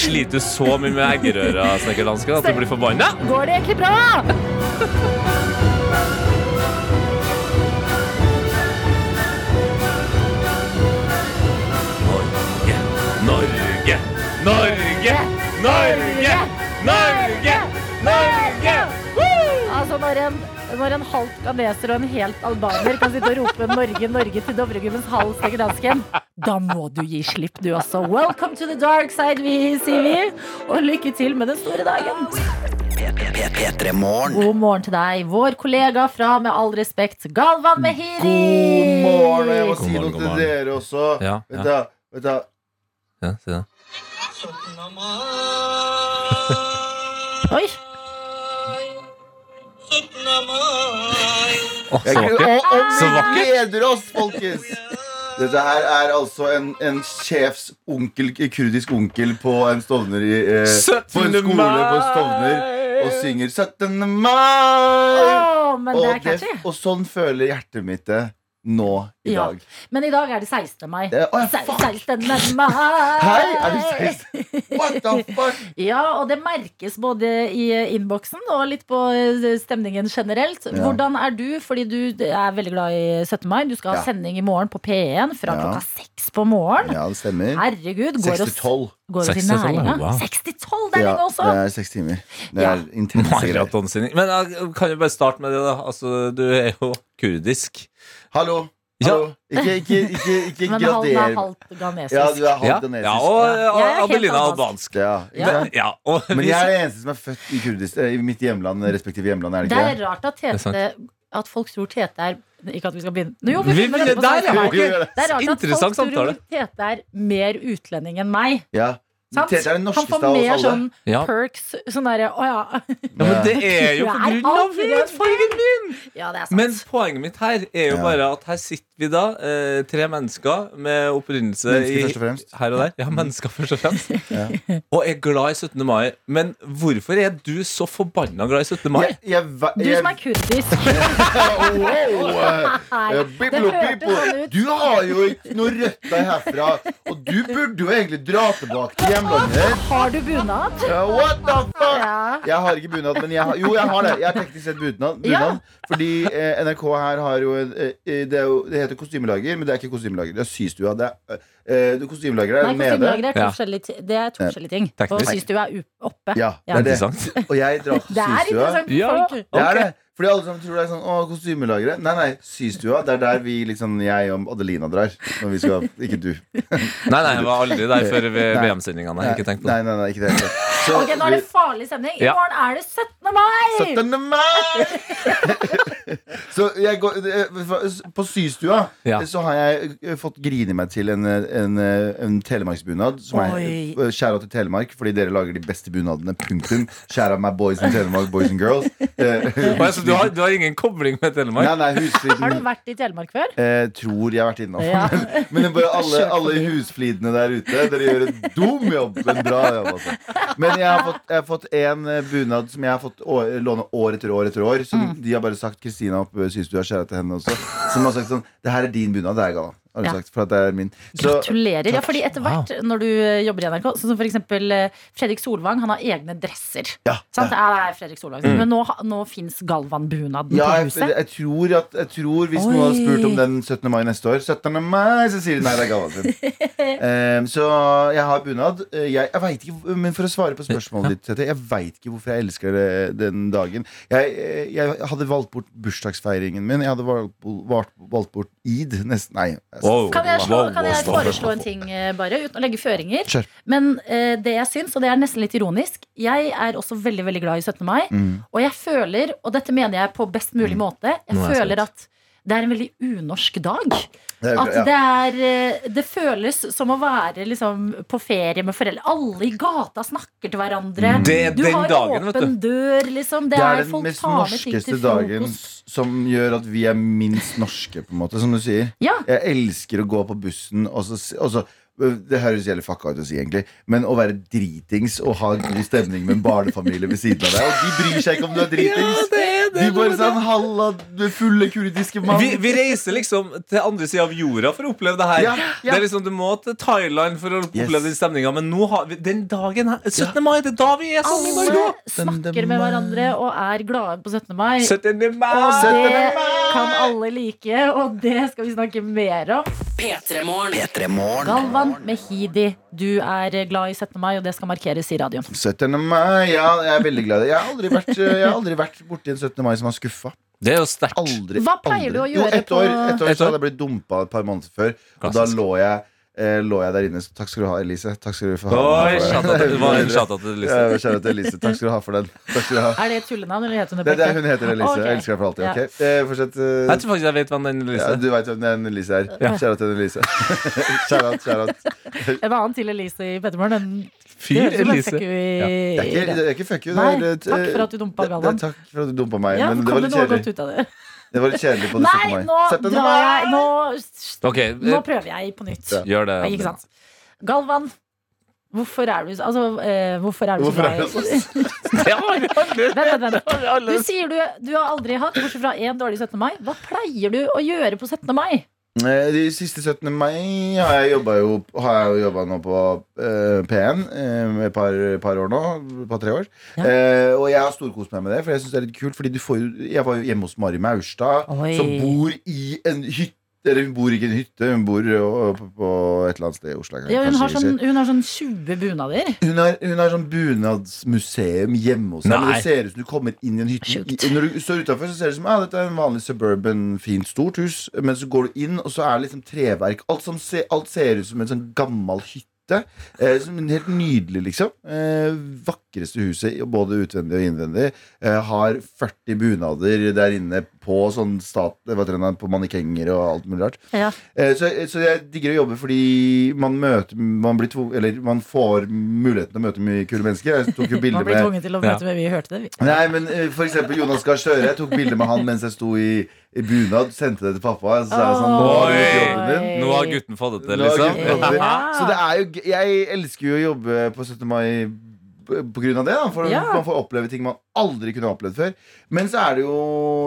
Sliter du så mye med eggerøra, snekkerdansken, at du blir forbanna? Går det egentlig bra? [laughs] Norge, Norge, Norge, Norge, Norge! Altså når en, når en halvt ganeser og en helt albaner kan sitte og rope 'Norge, Norge' til Dovregubbens hals, dansken da må du gi slipp, du også. Welcome to the dark side, vi, sier vi. Og lykke til med den store dagen. P3 Morgen. God morgen til deg, vår kollega fra Med all respekt, Galvan Mehiri. God morgen, jeg må si noe til dere også. Ja, Vet ja. du, vet du, Ja, si det. Oi, Å, så vakkert. og, og Så vi vakkert. gleder oss, folkens! Dette her er altså en, en sjefsonkel, kurdisk onkel på en Stovner i, eh, På en 17. skole på Stovner og synger 17. mai! Å, men det Og, er catchy. og sånn føler hjertet mitt det nå i Ja. dag. Men i dag er det 16. mai. Det, oh, ja, fuck! 16. mai. Hei, er det 16? What the fuck? [laughs] Ja, og det merkes både i innboksen og litt på eh, stemningen generelt. Ja. Hvordan er du? Fordi du er veldig glad i 17. mai. Du skal ha Ja. sending i morgen på P1 fra Ja. klokka seks på morgen. Ja, det stemmer. Herregud, går 6 til 12. går 6 til 12, næringa. wow. 6 til 12, det er Ja, lenge også! det er seks timer. Det er intense greier. Maratonsending. Men jeg kan jo bare starte med det, da. Altså, du er jo kurdisk. Hallo. Ja. Hallo. Ikke, ikke, ikke, ikke Men halv, er halvt ghanesisk. Ja, du er Ja, halvt ghanesisk. ja og Ja. Jeg er helt Adelina albansk. albansk. Ja, ikke Ja. og Men jeg er den eneste som er født i, Kurdis, eh, i mitt hjemland, respektive hjemland. Er det Det er rart at er. Tete At folk tror Tete er Ikke at vi skal begynne Jo, vi Vi på der, det. Det er rart at folk tror. Tete er mer utlending enn meg. Ja. Sant? Tete er Han får mer alle. sånn Ja. perks. Sånn derre Å ja. Ja, men det [laughs] er jo på Du er grunn av alltid en hudfargen min! Ja, det er sant. Men poenget mitt her er jo Ja. bare at her sitter vi da, eh, tre mennesker med opprinnelse Mennesker i først og fremst. her og der. Ja, mennesker først og fremst. [laughs] Ja. Og er glad i 17. mai. Men hvorfor er du så forbanna glad i 17. mai? Jeg, jeg, va- du jeg, som er kurdisk. [laughs] wow, eh, Nei, eh, det Biblo hørtes sånn ut. Du har jo ikke noe røtter herfra, og du burde jo egentlig dra tilbake til hjemlandet. Har du bunad? Uh, what the fuck? Ja. Jeg har ikke bunad, men jeg har, jo, jeg har det. Jeg har teknisk sett bunad. bunad Ja. Fordi eh, NRK her har jo eh, det, er jo, det heter kostymelager, men det er ikke kostymelager. Det er systua. Det er, eh, det kostymelager er Nei, nede. kostymelager er to forskjellige, det er to forskjellige ting. Teknisk. Og systua er oppe. Ja, det er det. Og jeg drar til Det er interessant Ja. okay. Det er det. Fordi alle sammen tror det er sånn Å, kostymelagere. Nei, nei, systua. Det er der vi liksom Jeg og Adelina drar. Når vi skal Ikke du. Nei, nei, jeg var aldri der før. VM-sendingene. Ikke tenkt på det. nei, nei, nei, ikke det. Så Ok, Nå er det farlig stemning. I Ja. morgen er det 17. mai! 17. mai! så jeg går, eh, på systua Ja. så har jeg eh, fått grine meg til en, en, eh, en telemarksbunad. Som er Skjæra til Telemark, fordi dere lager de beste bunadene. Punktum. Skjæra meg boys in Telemark, boys and girls. Eh, du, har, du har ingen kobling med Telemark? Nei, nei, husfliden Har du vært i Telemark før? Eh, tror jeg har vært innom. Ja. [laughs] Men det er bare alle, alle husflidene der ute. Dere gjør en dum jobb. En bra jobb, altså. Men jeg har fått, jeg har fått en eh, bunad som jeg har fått å, låne år etter år etter år. Som Mm. de har bare sagt Kristina syns du har skjæra til henne også. Som har sagt sånn Det her er din bunad. Det er Galvan. Har du Ja. sagt, for at det er min. Så, Gratulerer. Ja, fordi etter hvert når du eh, jobber i NRK, sånn som for eksempel eh, Fredrik Solvang, han har egne dresser. ja, Sant? ja. Ja, det er Fredrik Solvang. Men nå, nå fins Galvan-bunaden Ja, på jeg, huset. jeg, tror at, jeg tror Hvis noen hadde spurt om den 17. mai neste år, 17. mai, så sier de nei, det er Galvan sin. um, [laughs] så jeg har bunad. Eh, Jeg, jeg veit ikke, men for å svare på spørsmålet ditt, Tete, jeg veit ikke hvorfor jeg elsker det, den dagen. Jeg, jeg hadde valgt bort bursdagsfeiringen min. Jeg hadde valgt, valgt, valgt bort id. Nesten, nei. Wow. Kan jeg, slå, Wow, kan jeg wow, foreslå en ting, eh, bare, uten å legge føringer? Kjør. Men eh, det jeg syns, og det er nesten litt ironisk Jeg er også veldig veldig glad i 17. mai. Mm. Og jeg føler, og dette mener jeg på best mulig måte, jeg er jeg føler at det er en veldig unorsk dag. Det At det er eh, Det føles som å være liksom på ferie med foreldre. Alle i gata snakker til hverandre. Det er Du den har dagen, åpen dør, liksom. Det, Det er, er den mest norskeste dagen som gjør at vi er minst norske, på en måte, som du sier. Ja. Jeg elsker å gå på bussen og så, og så det høres jævlig fucka ut å si, egentlig, men å være dritings og ha god stemning med en barnefamilie ved siden av deg. Og de bryr seg ikke om du er dritings. De bare sånn 'Halla, fulle kurdiske mann'. Vi, vi reiser liksom til andre sida av jorda for å oppleve det her. Ja, ja. Det er liksom, Du må til Thailand for å Yes. oppleve den stemninga, men nå har vi, den dagen her 17. mai, det er da vi er sånn i Norge! Alle snakker med hverandre og er glade på 17. mai. 17. mai! Og 17. det mai! kan alle like, og det skal vi snakke mer om. P3morgen. Galvan Mehidi, du er glad i 17. mai, og det skal markeres i radioen. 17. mai, ja, jeg er veldig glad i det. Jeg har aldri vært, jeg har aldri vært borti en 17. mai som har skuffa. Det er jo sterkt. Aldri. Hva pleier du å gjøre Jo, ett år, på- et år Et så hadde jeg blitt dumpa et par måneder før. Og da lå jeg, eh, lå jeg der inne. Så takk skal du ha, Elise. Takk skal du få ha. Oi, shout-out til- Elise. Ja. Takk skal du ha for den. Takk skal du ha. Er det et tullenavn, eller heter hun det Det, det, hun heter Elise. Okay. Jeg elsker deg for alltid. Ja. ok? Eh, fortsett. Uh, Jeg tror faktisk jeg vet hvem den Elise ja, er. du veit hvem den Elise er. Shout-out til Elise. [laughs] Shout-out, shout-out. En annen til Elise i Pettermorgen. en- Fyr Elise. Det er ikke, det er ikke fuck you. Nei, det er, takk eh, for at du dumpa Galvan. er Takk for at du dumpa meg. Ja, men det var det litt kjedelig. Det? Var litt kjedelig på det 17. Nei, mai. nå 17. drar jeg Nå, Ok, nå prøver jeg på nytt. Ja. gjør det. Ikke sant? Galvan, hvorfor er du, altså, eh, hvorfor er du Hvorfor så glad du så [laughs] i. Vent, vent, vent. Du sier du, du har aldri hatt, bortsett fra én dårlig 17. mai. Hva pleier du å gjøre på 17. mai? Eh, De siste 17. mai har jeg jobba jo nå på uh, P1 eh, et par, par år nå. Et par-tre år. Ja. Uh, og jeg har storkost meg med det, for jeg synes det er litt kult. Fordi du får Jeg var jo hjemme hos Mari Maurstad, som bor i en hytte. Eller hun bor ikke i en hytte, hun bor jo på, et eller annet sted i Oslo. Ja, hun, har sånn, hun har sånn 20 bunader. Hun har, hun har sånn bunadsmuseum hjemme hos seg. Det ser ut som du kommer inn i en hytte. Sjukt. Når du står utenfor, så ser det ut som ah, dette er en vanlig suburban, fint, stort hus. Men så går du inn, og så er det liksom treverk. Alt, som se, alt ser ut som en sånn gammel hytte. Eh, som en helt nydelig, liksom. Eh, vakker vakreste huset, både utvendig og innvendig. Eh, har 40 bunader der inne på sånn stat, på manikenger og alt mulig rart. Ja. Eh, så, så jeg digger å jobbe fordi man møter man, blir tvo, eller man får muligheten til å møte mye kule mennesker. Jeg tok jo [laughs] bilde Man blir med tvunget til å Ja. møte med Vi hørte det. Nei, men eh, for eksempel Jonas Gahr Støre. Jeg tok bilde med han mens jeg sto i, i bunad. Sendte det til pappa. Så sa jeg sånn, nå har. Nå har gutten fått det til, liksom. Ja. [laughs] Så det er jo, jeg elsker jo å jobbe på 17. mai på grunn av det. Da, for Ja. Man får oppleve ting man aldri kunne opplevd før. Men så er det jo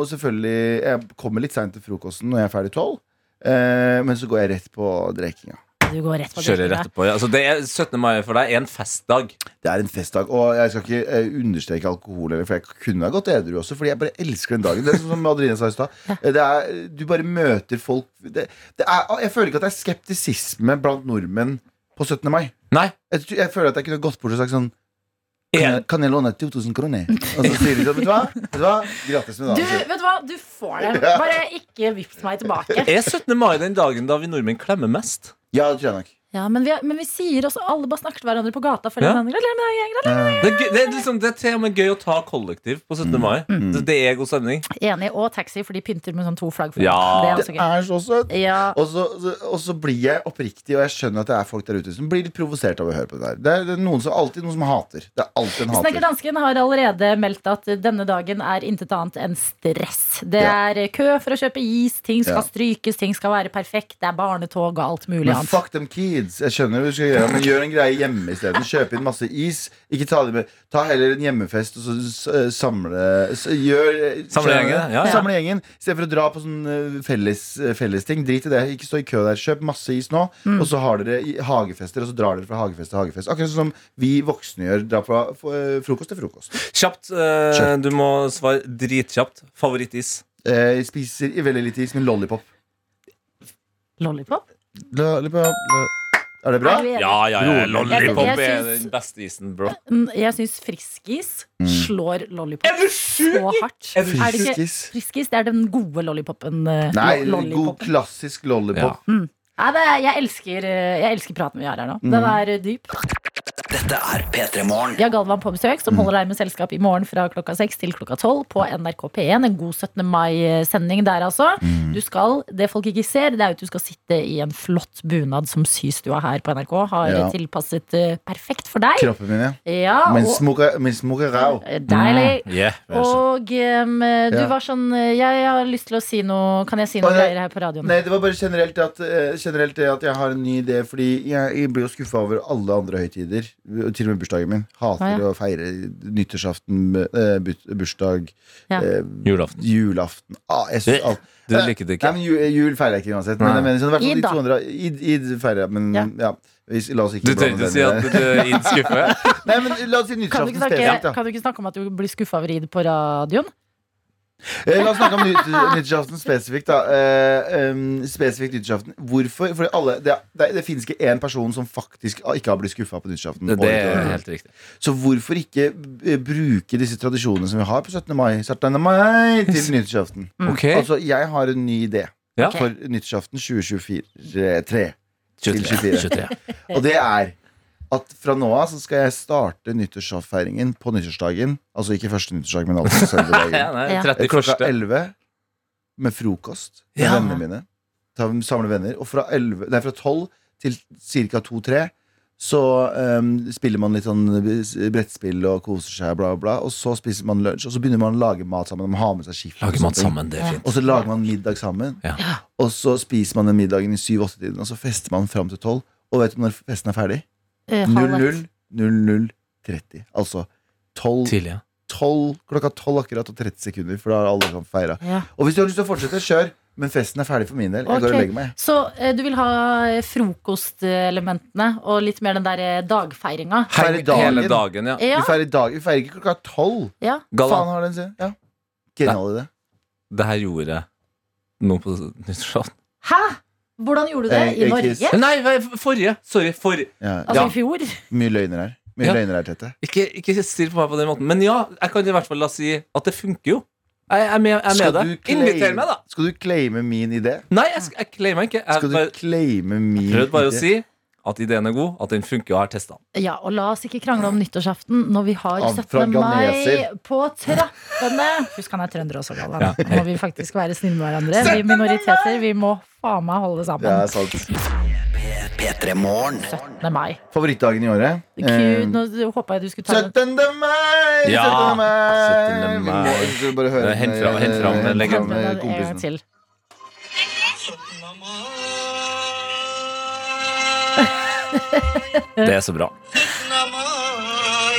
selvfølgelig Jeg kommer litt seint til frokosten når jeg er ferdig tolv. Eh, men så går jeg rett på drekinga. Du går rett på Kjører rett på. Ja. Altså, det er 17. mai for deg er en festdag. Det er en festdag, og jeg skal ikke eh, understreke alkohol, for jeg kunne ha gått edru også, fordi jeg bare elsker den dagen. Det er sånn som Adeline sa i stad. Eh, det Du bare møter folk det, det er, Jeg føler ikke at det er skeptisisme blant nordmenn på 17. mai. Nei. Jeg, jeg føler at jeg kunne gått bort og sagt sånn En- Kan jeg, kan jeg låne 2000 kroner? Og så sier de sånn, vet du hva? Vet du hva? Gratis med Du, vet du hva? Du får det. Bare ikke vips meg tilbake. Er 17. mai den dagen da vi nordmenn klemmer mest? Ja, det tror jeg nok. Ja, men vi, men vi sier også Alle bare snakker til hverandre på gata. Ja. Det er, gøy, det, er liksom, det er til og med gøy å ta kollektiv på 17. mai. Det, det er god stemning. Enig. Og taxi, for de pynter med sånn to flagg. Ja. Det er også gøy. er så søtt. Ja. Og så, og så blir jeg oppriktig, og jeg skjønner at det er folk der ute som blir litt provosert av å høre på det der. Det er, det er noen som, alltid noen som hater. Det er alltid en Snekker hater. Dansken har allerede meldt at denne dagen er intet annet enn stress. Det Ja. er kø for å kjøpe is, ting skal Ja. strykes, ting skal være perfekt, det er barnetog og alt mulig Men annet. fuck them kids. Jeg skjønner hva du skal gjøre, men gjør en greie hjemme isteden. Kjøp inn masse is. Ikke ta det med Ta heller en hjemmefest og så samle så Gjør Samle gjengen, ja, ja. Samle gjengen Istedenfor å dra på sånn fellesting. felles, eh. Drit i det. Ikke stå i kø der. Kjøp masse is nå, Mm. og så har dere hagefester, og så drar dere fra hagefest til hagefest. Akkurat sånn som vi voksne gjør. Dra fra frokost til frokost. Kjapt. eh, du må svare dritkjapt. Favorittis. Eh, Jeg spiser veldig lite is, men lollipop. Lollipop? Lollipop lo- Er det bra? Er? Ja, ja, ja. Lollipop Jeg- jeg er den beste isen, bro. Mm, Jeg syns friskis slår lollipop sjuk? så hardt. Er du Er det ikke Friskis? Det er den gode lollipopen. eh, Nei, lollipopen. god klassisk lollipop. Nei, det er, jeg, elsker, eh, jeg elsker praten vi har her nå. Den Mm. er eh, dyp. Dette er P3 Morgen. Vi har Galvan på besøk, Mm. som holder deg med selskap i morgen fra klokka 6 til klokka 12 på NRK P1. En god 17. mai-sending der, altså. Mm. Du skal, Det folk ikke ser, det er at du skal sitte i en flott bunad som systua her på NRK har Ja. tilpasset uh, perfekt for deg. Kroppen min, ja. Ja, Min smoker, min smoker rau. Deilig. Mm. Yeah, Og um, du Ja. var sånn eh, Jeg har lyst til å si noe Kan jeg si noe greier her på radioen? Nei, det var bare generelt at, eh, generelt det at jeg har en ny idé. Fordi jeg, jeg blir jo skuffa over alle andre høytider. Til og med bursdagen min. Hater Ah, ja. å feire nyttårsaften, eh, bursdag, Ja. eh, Julaften. julaften ah, jeg synes Det- alt. Du likte det Nei, ikke? men jul, jul feirer jeg ikke uansett. Men men sånn, i hvert fall Id, da. Id, Id feirer jeg, men Ja. la oss ikke Du tenkte å si at du er skuffer? [laughs] Nei, men la oss si Kan du, nyttårsaften snakke, kan du ikke snakke om at du blir skuffa over Id på radioen? Eh, La oss snakke om nytt, nyttårsaften spesifikt. da eh, um, Spesifikt nyttårsaften Hvorfor? Fordi alle, det, det, det finnes ikke én person som faktisk ikke har blitt skuffa på nyttårsaften. Det, er helt riktig. Så hvorfor ikke eh, bruke disse tradisjonene som vi har på 17. mai, 17. mai til nyttårsaften? Okay. Altså, jeg har en ny idé Ja. for nyttårsaften 2024. 3. 23. 24. 23. Og det er at fra nå av så skal jeg starte nyttårsfeiringen på nyttårsdagen. Altså ikke første nyttårsdag, men altså selve [laughs] dagen. Ja, nei, Ja. Klokka 11 med frokost med Ja. vennene mine. Ta, samle venner. Og fra, 11, nei, fra 12 til ca. 2-3 så um, spiller man litt sånn brettspill og koser seg, bla, bla. Og så spiser man lunsj, og så begynner man å lage mat sammen. Man har med seg skift. Lager og mat sammen, det er fint. Og så lager man middag sammen. Ja. Og så spiser man den middagen i 7-8-tiden, og så fester man fram til 12. Og vet du når festen er ferdig? Eh, halv ett. 00 00.30. Altså 12, Tidlig, ja. 12, klokka 12 akkurat og 30 sekunder, for da har alle sånn feire. Ja. Og hvis du har lyst til å fortsette, kjør. Men festen er ferdig for min del. Jeg går og legger meg. Så eh, du vil ha eh, frokostelementene og litt mer den der eh, dagfeiringa? Feire Hele dagen. dagen, ja. Ja, Vi feirer dag, vi feirer ikke klokka 12. ja. Faen har den sin. Ja. Genial idé. det her gjorde noe på nyttårsaften. Hæ? Hvordan gjorde du det? Eh, I Norge? Nei, forrige. Sorry. forrige Ja. Altså i fjor? Mye løgner her. Mye Ja. løgner her, Tete. Ikke, ikke stirr på meg på den måten. Men ja, jeg kan i hvert fall la si at det funker jo. Jeg er med, jeg er med deg. Inviter meg, da. Skal du claime min idé? Nei, jeg, jeg claimer ikke. Jeg Skal du bare claime min prøvde bare å si at ideen er god, at den funker og har testa den. Ja, og la oss ikke krangle om nyttårsaften når vi har Av 17. mai på trappene. Husk, han er trønder også, Galvan. Ja. Må vi faktisk være snille med hverandre. Vi minoriteter, vi må faen meg holde Det er sammen. sant. 17. mai. Favorittdagen i året? Gud, nå håpa jeg du skulle ta 17. mai! Ja, 17. mai! 17. mai. Bare høre Hent fram- hent fram eh, en gang kompisen. til. Det er så bra. [laughs]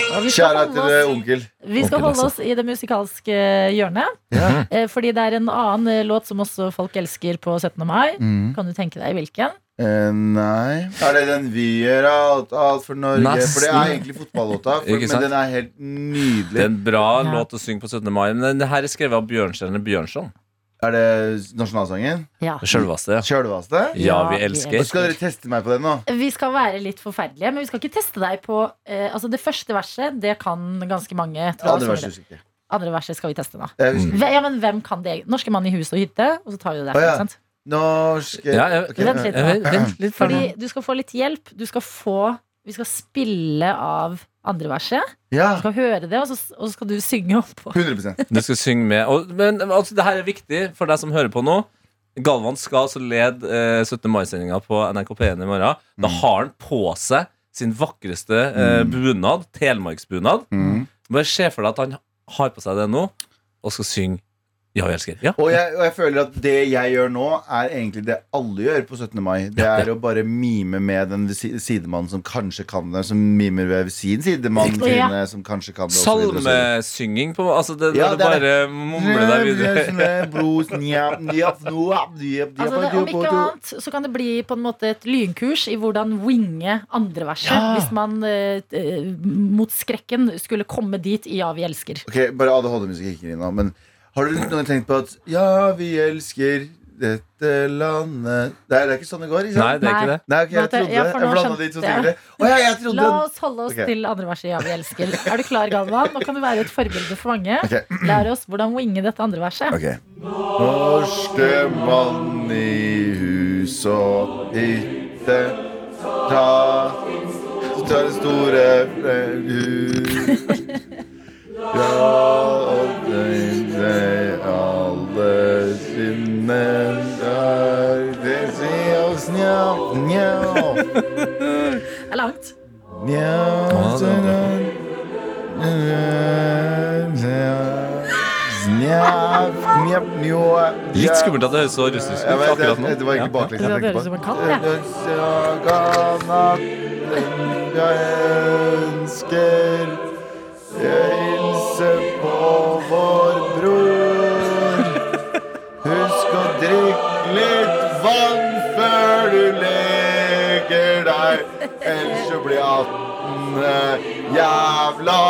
Vi skal Kjære holde til oss- eh, onkel. Vi skal Onkel holde oss i det musikalske hjørnet. Ja. Eh, Fordi det er en annen eh, låt som også folk elsker på 17. mai. Mm. Kan du tenke deg hvilken? Eh, nei Er det den 'Vi gjør alt, alt for Norge'? Nesten. For det er egentlig fotballåta, for, Ikke men sant? den er helt nydelig. Det er en bra Ja. låt å synge på 17. mai. Men det her er skrevet av Bjørnstjerne Bjørnson. Er det nasjonalsangen? Ja. Sjølveste. Sjølvaste? Ja, vi Ja, vi elsker. Og skal dere teste meg på den nå? Vi skal være litt forferdelige, men vi skal ikke teste deg på eh, Altså Det første verset, det kan ganske mange. tror Andre verset. Andre verset skal vi teste nå. Mm. Ja, men Hvem kan det? Norske mann i hus og hytte, og så tar vi det derfra. derfra. ja. Norske Ja, jeg, Ok, Vent litt nå. vent litt. Fordi du skal få litt hjelp. Du skal få Vi skal spille av andre verset. Ja, Du skal høre det, og så, og så skal du synge oppå. 100% Du skal synge med. Og, men altså, det her er viktig for deg som hører på nå. Galvan skal altså lede eh, 17. mai-sendinga på NRK P1 i morgen. Da har han på seg sin vakreste eh, bunad, telemarksbunad. Mm. Bare se for deg at han har på seg det nå, og skal synge Ja, vi elsker. Ja. Og jeg, og jeg føler at det jeg gjør nå, er egentlig det alle gjør på 17. mai. Det er å bare mime med den sidemannen som kanskje kan det, som mimer ved sin sidemann. Ja. sine, som kanskje kan det. Salmesynging på Altså, det, Ja, det, det er bare mumle deg videre. Altså det, om ikke annet så kan det bli på en måte et lynkurs i hvordan winge andre verset. Ja. Hvis man eh, eh, mot skrekken skulle komme dit i Ja, vi elsker. Ok, Bare ADHD-musikk nå. Men har du noen tenkt på at Ja, vi elsker dette landet Det er, det er ikke sånn det går? ikke Nei, det er ikke det. Nei, ok, jeg trodde ja, Jeg blanda skjønte de to jeg. tingene. Å ja, jeg trodde La oss holde oss Ok. til andre verset i Ja, vi elsker. Er du klar, Galvan? Nå kan du være et forbilde for mange. Ok. Lær oss hvordan winge dette andre verset. Ok Norske mann i hus og hytte Ta Ta det store hus [laughs] Ja, og det det alle sine er Det sier oss njau, njau. Det er langt. Njau, er Litt skummelt at det høres så russisk ut akkurat nå. det, det var egentlig baklengs. Jeg tenkte på. Jeg ønsker hilse på vår vann før du legger deg, ellers så blir 18 jævla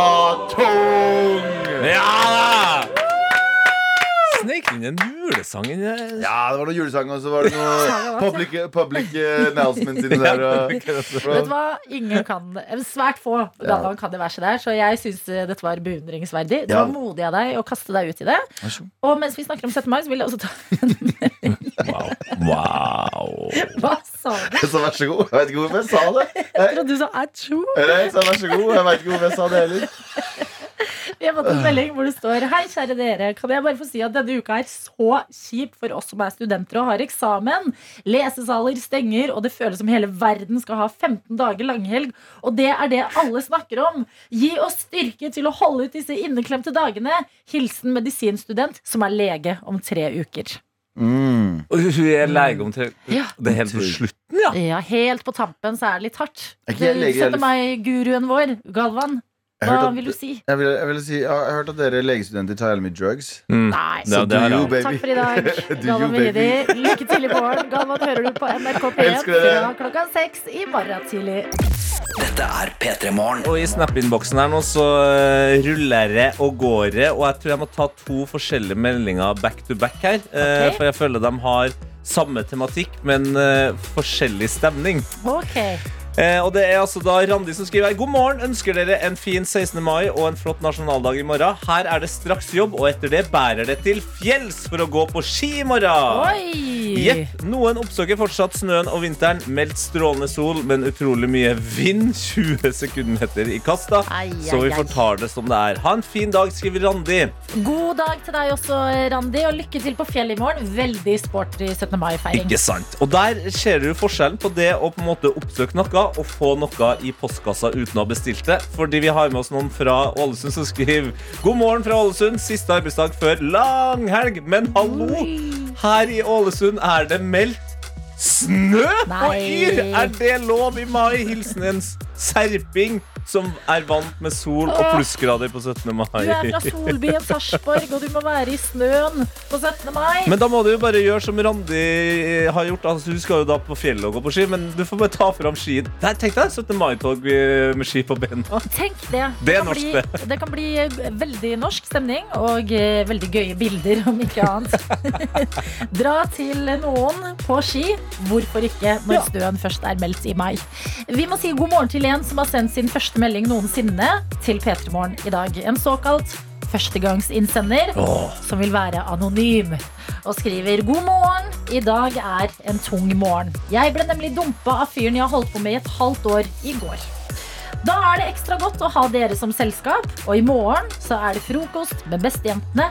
tung. Ja da! Snek inn en julesang inni der. Ja, det var noe julesang, og så var det noe public, public eh, announcements inni der. Og, Vet du hva? Ingen kan Svært få Galvan kan det verset der, så jeg syns dette var beundringsverdig. Det Ja. var modig av deg å kaste deg ut i det. Vær så god. Og mens vi snakker om 17. mai, så vil jeg også ta [laughs] [laughs] Wow. wow. Hva sa du? Jeg sa vær så god. Jeg vet ikke hvorfor jeg sa det. Jeg trodde du sa. Eller jeg sa vær så god. Jeg vet ikke hvorfor jeg sa det heller. Vi har fått en melding hvor det står Hei, kjære dere. Kan jeg bare få si at denne uka er så kjip for oss som er studenter og har eksamen. Lesesaler stenger, og det føles som hele verden skal ha 15 dager langhelg. Og det er det alle snakker om. Gi oss styrke til å holde ut disse inneklemte dagene. Hilsen medisinstudent som er lege om tre uker. Mm. Og hun er lege om tre Ja. Det er helt på slutten, ja. Ja, helt på tampen så er det litt hardt. Du setter jeg lege, 17. eller? mai-guruen vår, Galvan. Hva at- vil du si? Jeg vil, jeg vil si, jeg har hørt at dere legestudenter tar jævlig mye drugs. Mm. Nei. Det, Så det do you, baby. Takk for i dag. [laughs] Galvan you. Mehidi, lykke til i morgen. Galvan hører du på NRK P1 fra klokka seks i morgen tidlig. Dette er P3 Morgen. Og i Snap-innboksen her nå så eh, ruller det og går det, og jeg tror jeg må ta to forskjellige meldinger back to back her. Okay. For jeg føler de har samme tematikk, men eh, forskjellig stemning. Ok. Eh, og det er altså da Randi som skriver. God morgen, ønsker dere en fin 16. mai og en flott nasjonaldag i morgen. Her er det straks jobb, og etter det bærer det til fjells for å gå på ski i morgen. Jepp. Noen oppsøker fortsatt snøen og vinteren. Meldt strålende sol, men utrolig mye vind. [laughs] 20 sekundmeter i kasta. Ai, ai, Så vi får ta det som det er. Ha en fin dag, skriver Randi. God dag til deg også, Randi, og lykke til på fjellet i morgen. Veldig sporty 17. mai-feiring. Ikke sant? Og der ser du forskjellen på det å på en måte oppsøke noe og få noe i postkassa uten å ha bestilt det. Fordi vi har med oss noen fra Ålesund som skriver God morgen fra Ålesund. Siste arbeidsdag før langhelg. Men hallo! Her i Ålesund er det meldt snø og yr! Er det lov i mai? Hilsen en serping som er vant med sol og plussgrader på 17. mai. Du er fra solbyen Sarpsborg, og du må være i snøen på 17. mai. Men da må du jo bare gjøre som Randi har gjort. Altså, du skal jo da på fjellet og gå på ski, men du får bare ta fram skien. Der, tenk deg 17. mai-tog eh, med ski på bena. Tenk det. Det det, bli, det. det kan bli eh, veldig norsk stemning og eh, veldig gøye bilder, om ikke annet. [laughs] Dra til noen på ski. Hvorfor ikke, når støen først er meldt i mai. Vi må si god morgen til en som har sendt sin første melding noensinne til P3 Morgen i dag. En såkalt førstegangsinnsender som vil være anonym. Og skriver god morgen. I dag er en tung morgen. Jeg ble nemlig dumpa av fyren jeg har holdt på med i et halvt år i går. Da er det ekstra godt å ha dere som selskap, og i morgen så er det frokost med bestejentene.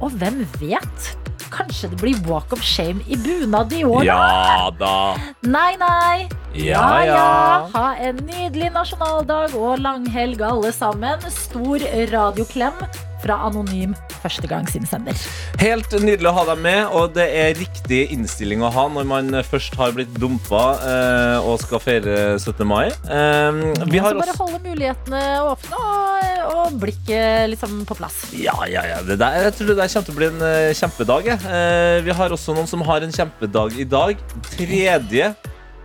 Og hvem vet? Kanskje det blir walk of shame i bunad i år? Ja da. Nei, nei. Ja, ja. Ha en nydelig nasjonaldag og langhelg, alle sammen. Stor radioklem fra anonym førstegangsinnsender. Helt nydelig å ha deg med, og det er riktig innstilling å ha når man først har blitt dumpa eh, og skal feire 17. mai. Eh, vi har så bare holde mulighetene åpne og, og blikket liksom på plass. ja, ja, ja, det der, jeg tror det der kommer til å bli en eh, kjempedag. Eh, vi har også noen som har en kjempedag i dag. Tredje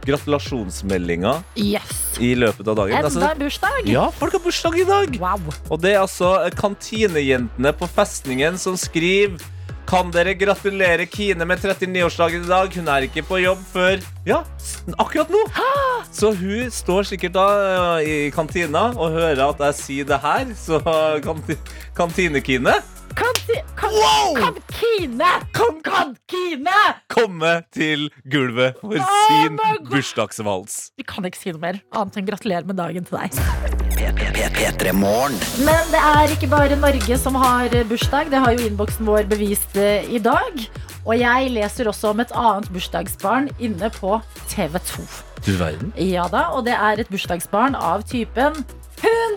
gratulasjonsmeldinga Yes. i løpet av dagen. Enda Altså, bursdag. ja, folk har bursdag i dag! Wow. Og det er altså kantinejentene på festningen som skriver Kan dere gratulere Kine med 39-årsdagen i dag? Hun er ikke på jobb før Ja, akkurat nå! Så hun står sikkert da eh, i kantina og hører at jeg sier det her. Så kantinekine Kantine-Kine Kanti... Kan, Kankine! Kankine! komme til gulvet for Oh sin bursdagsvals. Vi kan ikke si noe mer annet enn gratulerer med dagen til deg. Men det er ikke bare Norge som har bursdag. Det har jo innboksen vår bevist eh, i dag. Og jeg leser også om et annet bursdagsbarn inne på TV 2. Du verden. Ja da, og det er et bursdagsbarn av typen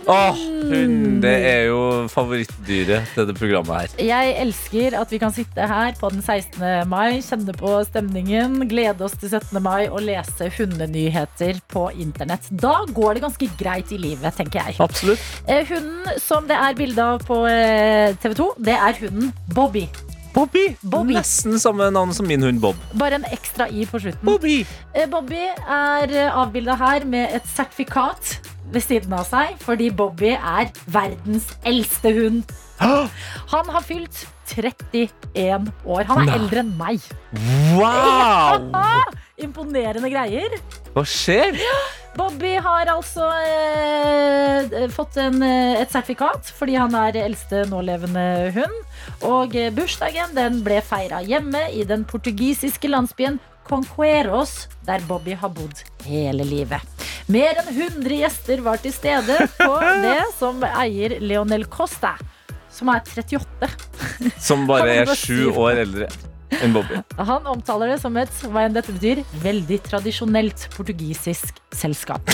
Åh, hund. Det er jo favorittdyret til det programmet her. Jeg elsker at vi kan sitte her på den 16. mai, kjenne på stemningen, glede oss til 17. mai og lese hundenyheter på internett. Da går det ganske greit i livet, tenker jeg. Absolutt. Eh, Hunden som det er bilde av på TV 2, det er hunden Bobby. Bobby. Bobby. Nesten samme navn som min hund Bob. Bare en ekstra i på slutten. Bobby. Eh, Bobby er avbilda her med et sertifikat ved siden av seg, fordi Bobby er verdens eldste hund. [gasps] Han har fylt 31 år. Han er Nei. eldre enn meg. Wow! [laughs] Imponerende greier. Hva skjer? Bobby har altså eh, fått en, eh, et sertifikat fordi han er eldste nålevende hund. Og eh, bursdagen den ble feira hjemme i den portugisiske landsbyen Conqueros, der Bobby har bodd hele livet. Mer enn 100 gjester var til stede på [laughs] det som eier Leonel Costa, som er 38. Som bare er sju år eldre enn Bobby. Han omtaler det som et hva enn dette betyr, veldig tradisjonelt portugisisk selskap.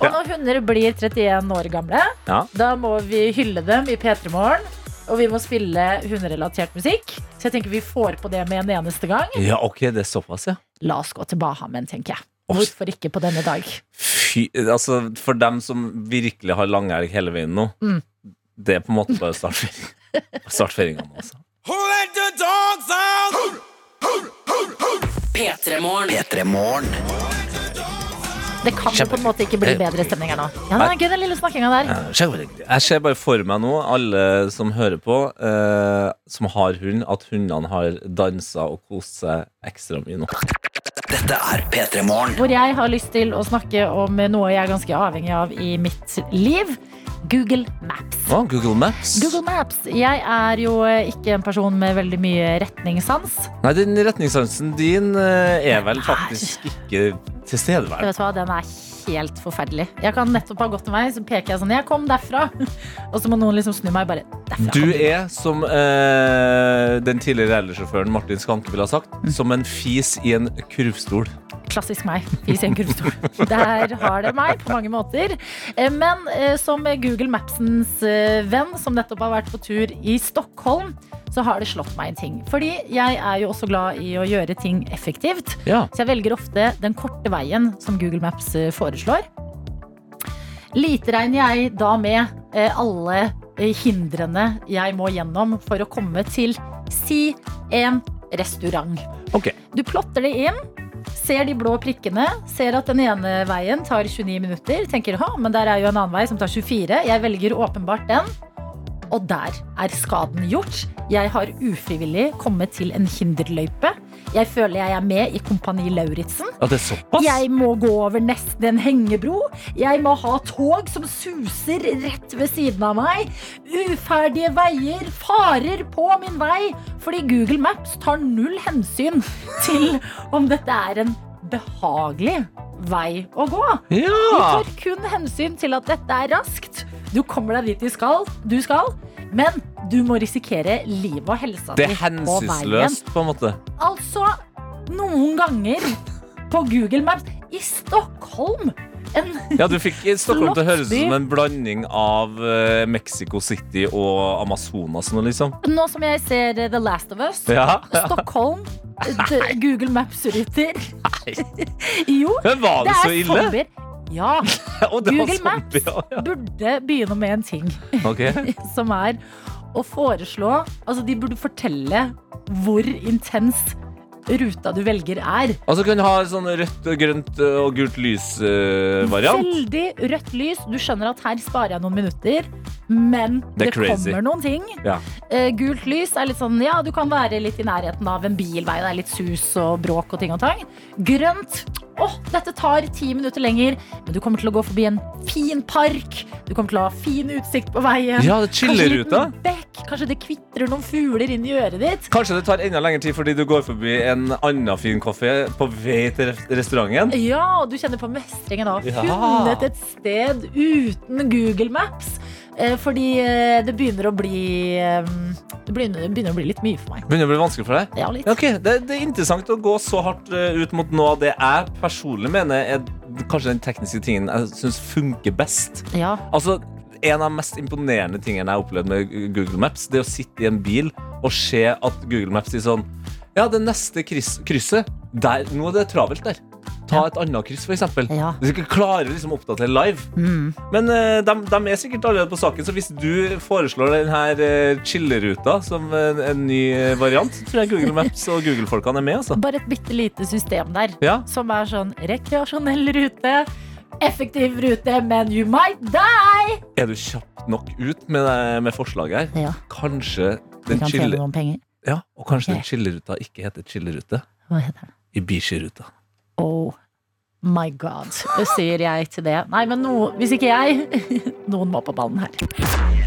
Og når hunder blir 31 år gamle, Ja. da må vi hylle dem i P3 Morgen. Og vi må spille hunderelatert musikk. Så jeg tenker vi får på det med en eneste gang. Ja, ok, det er såpass, ja. La oss gå til Bahamen, tenker jeg. Hvorfor ikke på denne dag? Fy, altså, for dem som virkelig har langhelg hele veien nå, Mm. det er på en måte bare startfeiring. [laughs] Startfeiringa nå, altså. P3 Morgen. P3 Morgen. Det kan jo på en måte ikke bli bedre stemning her nå. Ja, det er gøy, den lille snakkinga der. Jeg ser bare for meg nå, alle som hører på, eh, som har hund, at hundene har dansa og kost seg ekstra mye nå. Dette er P3 Morgen. hvor jeg har lyst til å snakke om noe jeg er ganske avhengig av i mitt liv. Google Maps. Oh, Google Maps. Google Maps. Jeg er jo ikke en person med veldig mye retningssans. Nei, den retningssansen din eh, er vel faktisk ikke tilstedeværende. Vet du hva, Den er helt forferdelig. Jeg kan nettopp ha gått en vei, så peker jeg sånn Jeg kom derfra. [laughs] Og så må noen liksom snu meg bare derfra. Du du. er, som eh, den tidligere rallysjåføren Martin Skanke ville ha sagt, Mm. som en fis i en kurvstol. Klassisk meg. Fis i en kurvstol. Der har det meg på mange måter. Eh, Men eh, som Google Mapsens eh, venn, som nettopp har vært på tur i Stockholm, så har det slått meg en ting. Fordi jeg er jo også glad i å gjøre ting effektivt. Ja. Så jeg velger ofte den korte veien som Google Maps foreslår. Lite regner jeg da med alle hindrene jeg må gjennom for å komme til si en restaurant. Okay. Du plotter det inn, ser de blå prikkene, ser at den ene veien tar 29 minutter. Tenker ha, men der er jo en annen vei som tar 24. Jeg velger åpenbart den. Og der er skaden gjort. Jeg har ufrivillig kommet til en hinderløype. Jeg føler jeg er med i Kompani Lauritzen. Ja, det er såpass? Jeg må gå over nesten en hengebro. Jeg må ha tog som suser rett ved siden av meg. Uferdige veier, farer på min vei. Fordi Google Maps tar null hensyn til om dette er en behagelig vei å gå. De Ja! tar kun hensyn til at dette er raskt. Du kommer deg dit du skal, du skal men du må risikere livet og helsa Det di er på veien. hensynsløst, på en måte. Altså, noen ganger på Google Maps i Stockholm en, Ja, du fikk Stockholm til å høres ut som en blanding av eh, Mexico City og Amazonas nå, liksom. Nå som jeg ser eh, The Last of Us Ja. Stockholm [laughs] Google Maps-ruter [laughs] Jo, Men var det det så er ille? zombier Ja, [laughs] Google Maps burde begynne med en ting. Okay. [laughs] Som er å foreslå Altså, de burde fortelle hvor intens ruta du velger er Altså kan du ha sånn rødt, grønt og gult lys-variant. Veldig rødt lys. Du skjønner at her sparer jeg noen minutter, men Det det, er kommer noen ting. Ja. Uh, gult lys er litt sånn, ja, du kan være litt i nærheten av en bilvei. Det er litt sus og bråk og ting og tang. Grønt. Åh, dette tar ti minutter lenger, men du kommer til å gå forbi en fin park. Du kommer til å ha fin utsikt på veien. Ja, det chiller ut da. bekk. Kanskje det kvitrer noen fugler inn i øret ditt. Kanskje det tar enda lengre tid fordi du går forbi en annen fin kafé på vei til restauranten. Ja, og du kjenner på mestringen av å ha Ja. funnet et sted uten Google Maps. Eh, fordi eh, det begynner å bli eh, Det begynner, å bli litt mye for meg. Begynner å bli vanskelig for deg? Ja, litt. Ja, Ok, det, det er interessant å gå så hardt ut mot noe av det jeg personlig mener er kanskje den tekniske tingen jeg syns funker best. Ja. Altså, En av de mest imponerende tingene jeg har opplevd med Google Maps, det er å sitte i en bil og se at Google Maps sier sånn Ja, det neste kryss, krysset, der, nå er det travelt der. Ta et annet kryss, f.eks. Ja. Du skal klare liksom å oppdatere live. Mm. Men uh, de, de er sikkert allerede på saken, så hvis du foreslår denne uh, chilleruta som en, en ny eh, variant, tror jeg Google Maps og Google-folkene er med. altså. Bare et bitte lite system der. Ja. Som er sånn rekreasjonell rute, effektiv rute, men you might die! Er du kjapt nok ut med, med forslaget her? Ja, Kanskje den kan chille... Ja, og kanskje okay. den chilleruta ikke heter chillerute. Hva heter den? Ibishi-ruta. Oh my god, sier jeg til det. Nei, men no, hvis ikke jeg, [laughs] noen må på ballen her.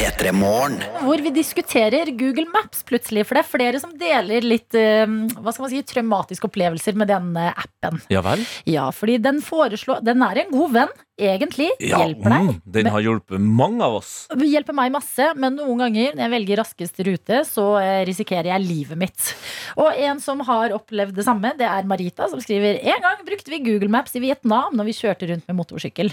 P3 Hvor vi diskuterer Google Maps plutselig. For det er flere som deler litt eh, hva skal man si, traumatiske opplevelser med denne appen. Ja vel? Ja, fordi den foreslår Den er en god venn, egentlig. Ja, Hjelper deg. mm, den har hjulpet mange av oss. Hjelper meg masse, men noen ganger når jeg velger raskest rute, så eh, risikerer jeg livet mitt. Og en som har opplevd det samme, det er Marita, som skriver En gang brukte vi Google Maps i Vietnam når vi kjørte rundt med motorsykkel.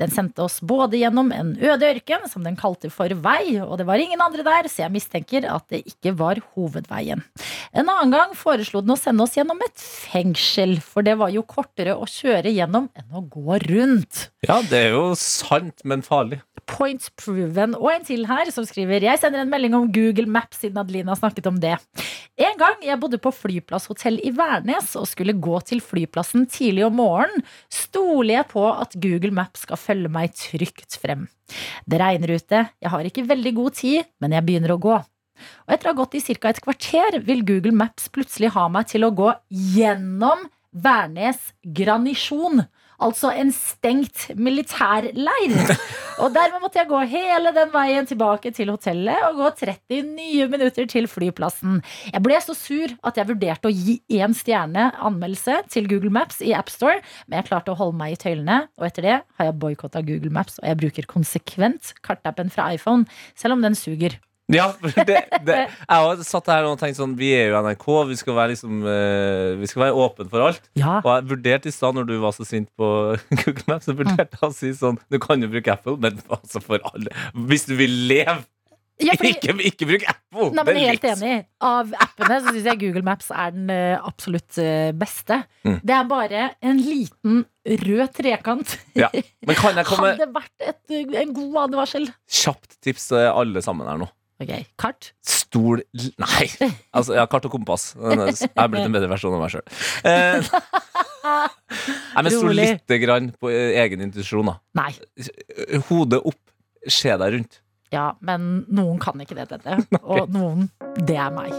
Den sendte oss både gjennom en øde ørken, som den kalte for vei, og det var ingen andre der, så jeg mistenker at det ikke var hovedveien. En annen gang foreslo den å sende oss gjennom et fengsel, for det var jo kortere å kjøre gjennom enn å gå rundt. Ja, det er jo sant, men farlig. Points proven. Og en til her som skriver Jeg sender en melding om Google Maps siden Adelina snakket om det. En gang jeg bodde på flyplasshotell i Værnes og skulle gå til flyplassen tidlig om morgenen, stoler jeg på at Google Maps skal følge meg trygt frem. Det regner ute, jeg har ikke veldig god tid, men jeg begynner å gå. Og etter å ha gått i ca. et kvarter vil Google Maps plutselig ha meg til å gå gjennom Værnes Granisjon. Altså en stengt militærleir. Og dermed måtte jeg gå hele den veien tilbake til hotellet og gå 30 nye minutter til flyplassen. Jeg ble så sur at jeg vurderte å gi én stjerne anmeldelse til Google Maps i AppStore, men jeg klarte å holde meg i tøylene, og etter det har jeg boikotta Google Maps, og jeg bruker konsekvent kartappen fra iPhone, selv om den suger. Ja, det, det, [laughs] jeg har satt her og tenkt sånn Vi er jo NRK, vi skal være liksom eh, Vi skal være åpne for alt. Ja. Og jeg vurderte i stad, når du var så sint på [laughs] Google Maps, så vurderte jeg å si sånn Du kan jo bruke Apple, men altså for alle Hvis du vil leve, Ja, fordi- ikke, ikke bruk Apple! Nei, men men er Helt enig. Av appene så syns jeg Google Maps er den eh, absolutt eh, beste. Mm. Det er bare en liten rød trekant. Ja. Men kan jeg [laughs] komme Hadde vært et, en god advarsel. Kjapt tips alle sammen her nå. Ok, Kart. Stol Nei! Altså, ja, kart og kompass. Jeg er blitt en bedre versjon av meg sjøl. Eh, nei, men stol Rolig. lite grann på egen intuisjon, da. Nei. Hodet opp, se deg rundt. Ja, men noen kan ikke det, dette. [laughs] Og noen, det er meg.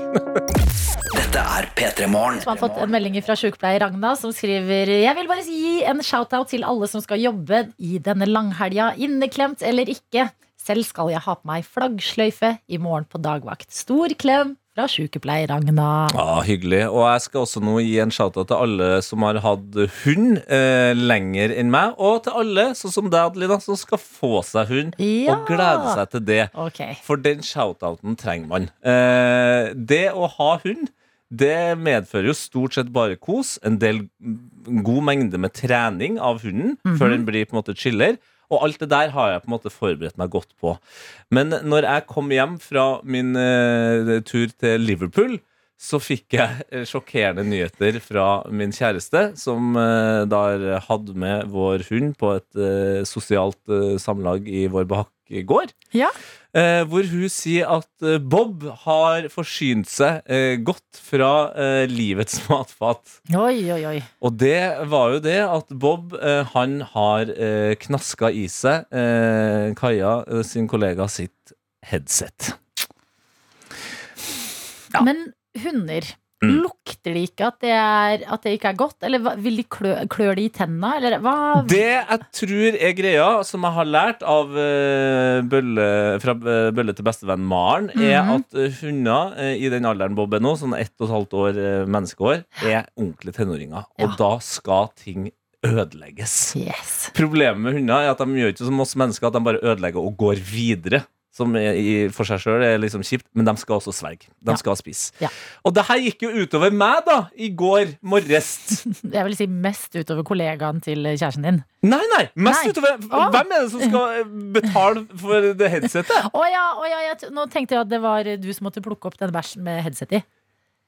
Dette er P3 Morgen. Som har fått en melding fra sykepleier Ragna, som skriver Jeg vil bare gi en shout-out til alle som skal jobbe i denne langhelga, inneklemt eller ikke. Selv skal jeg ha på meg flaggsløyfe i morgen på dagvakt. Stor klem fra sykepleier Ragna. Ja, Hyggelig. Og jeg skal også nå gi en shout-out til alle som har hatt hund eh, lenger enn meg, og til alle, sånn som deg, Adelina, som skal få seg hund Ja. og glede seg til det. Okay. For den shout-outen trenger man. Eh, det å ha hund det medfører jo stort sett bare kos. En del en god mengde med trening av hunden før den blir på en måte chiller. Og alt det der har jeg på en måte forberedt meg godt på. Men når jeg kom hjem fra min eh, tur til Liverpool, så fikk jeg eh, sjokkerende nyheter fra min kjæreste, som eh, da hadde med vår hund på et eh, sosialt eh, samlag i vår bakgård. Ja. Eh, hvor hun sier at eh, Bob har forsynt seg godt fra livets matfat. Oi, oi, oi. Og det var jo det at Bob han har knaska i seg Kaja sin kollega sitt headset. Ja. Men hunder, Mm. lukter de ikke at det, er, at det ikke er godt? Eller hva- vil de klø, klør de i tenna? Eller hva? Det jeg tror er greia, som jeg har lært av eh, bølle, fra eh, Bølle til bestevenn Maren, er Mhm. at eh, hunder i den alderen Bob er nå, sånn ett og et halvt år menneskeår, er ordentlige tenåringer. Og Ja. da skal ting ødelegges. Yes. Problemet med hunder er at de gjør ikke som oss mennesker, at de bare ødelegger og går videre. Som i, for seg sjøl er liksom kjipt, men de skal også sverge. De Ja. skal spise. Ja. Og det her gikk jo utover meg, da, i går morges. [laughs] Jeg vil si mest utover kollegaen til kjæresten din. Nei, nei! Mest Nei. utover Åh. Hvem er det som skal eh, betale for det headsetet? Å ja, å ja nå tenkte jeg at det var du som måtte plukke opp den bæsjen med headset i.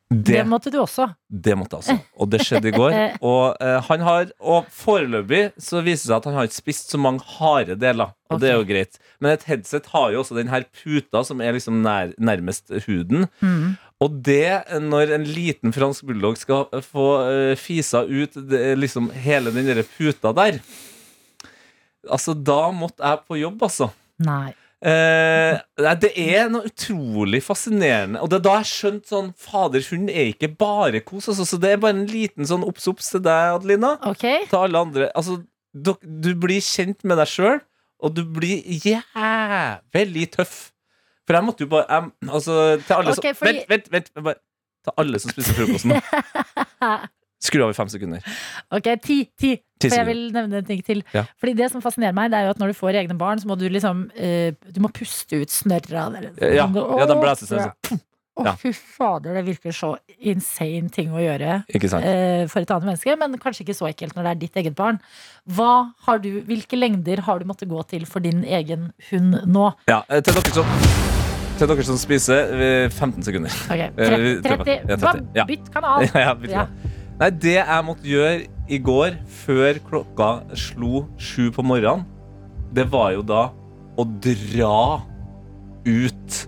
Det, Det måtte du også. det måtte jeg også. Og det skjedde i går. [laughs] Og eh, han har Og foreløpig så viser det seg at han har ikke spist så mange harde deler. Og det er jo greit. Men et headset har jo også den her puta som er liksom nær, nærmest huden. Mm. Og det, når en liten fransk bulldog skal få eh, fisa ut det, liksom hele den der puta der Altså, da måtte jeg på jobb, altså. Nei. Nei, det er noe utrolig fascinerende. Og det er da jeg skjønt sånn Fader, hund er ikke bare kos. Altså, så det er bare en liten sånn obs-obs til deg, Adelina. Okay. Til alle andre. Altså, du, du blir kjent med deg sjøl, og du blir jævlig tøff. For jeg måtte jo bare jeg, Altså, til alle okay, som fordi- Vent, vent, vent. Bare, til alle som spiser frokosten. [laughs] Skru av i fem sekunder. Ok, ti, ti. Ti For jeg vil nevne en ting til. Ja. Fordi det som fascinerer meg, det er jo at når du får egne barn, så må du liksom uh, Du må puste ut snørra. Ja, Å, ja, de blæses ned sånn. Å, Ja. fy fader, det virker så insane ting å gjøre Ikke eh, for et annet menneske, men kanskje ikke så ekkelt når det er ditt eget barn. Hva har du, hvilke lengder har du måttet gå til for din egen hund nå? Ja, eh, til dere som Til dere som spiser eh, 15 sekunder. Ok, Eh, 30. 30. ja, 30. Hva? Ja. Bytt kanal. [laughs] Ja, Ja. hva. Nei, det jeg måtte gjøre i går, før klokka slo sju på morgenen, det var jo da å dra ut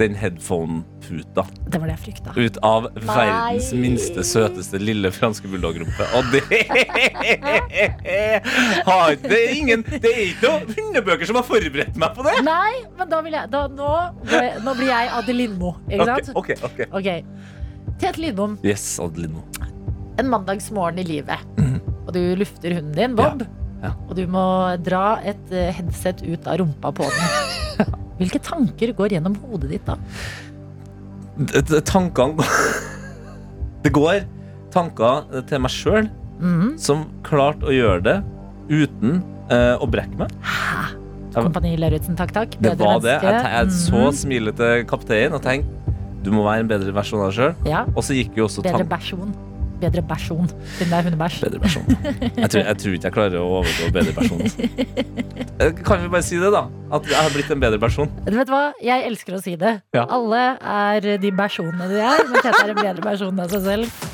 den headphone-puta. Det var det jeg frykta. Ut av verdens minste, søteste lille franske bulldogrumpe. Og det [laughs] har Det er ingen Det er ikke noen hundebøker som har forberedt meg på det! Nei, men da vil jeg da, nå, nå blir jeg Ade Lindmo, ikke sant? ok, ok Ok. Tete Lidbom, Yes, Adelino. En mandagsmorgen i livet. Og du lufter hunden din, Bob. Ja. Og du må dra et eh, headset ut av rumpa på den. [laughs] Hvilke tanker går gjennom hodet ditt da? Tankene [laughs] Det går tanker til meg sjøl mm. som klarte å gjøre det uten uh, å brekke meg. Hæ? Kompani Lauritzen, takk, takk. Det Bedre var det. Jeg, jeg så Mhm. smilet til kapteinen og tenkte du må være en bedre versjon av deg sjøl. Ja, Og så gikk jo også bedre tanken bæsjon. Bedre bæsjon, siden det er hundebæsj. Bedre person. Jeg tror, jeg tror ikke jeg klarer å overgå bedre versjon. Eh, Kan vi bare si det, da? At jeg har blitt en bedre person. Du vet hva? Jeg elsker å si det. Ja. Alle er de bæsjonene de er, men Tete er en bedre person enn seg selv.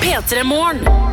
P3 Morgen.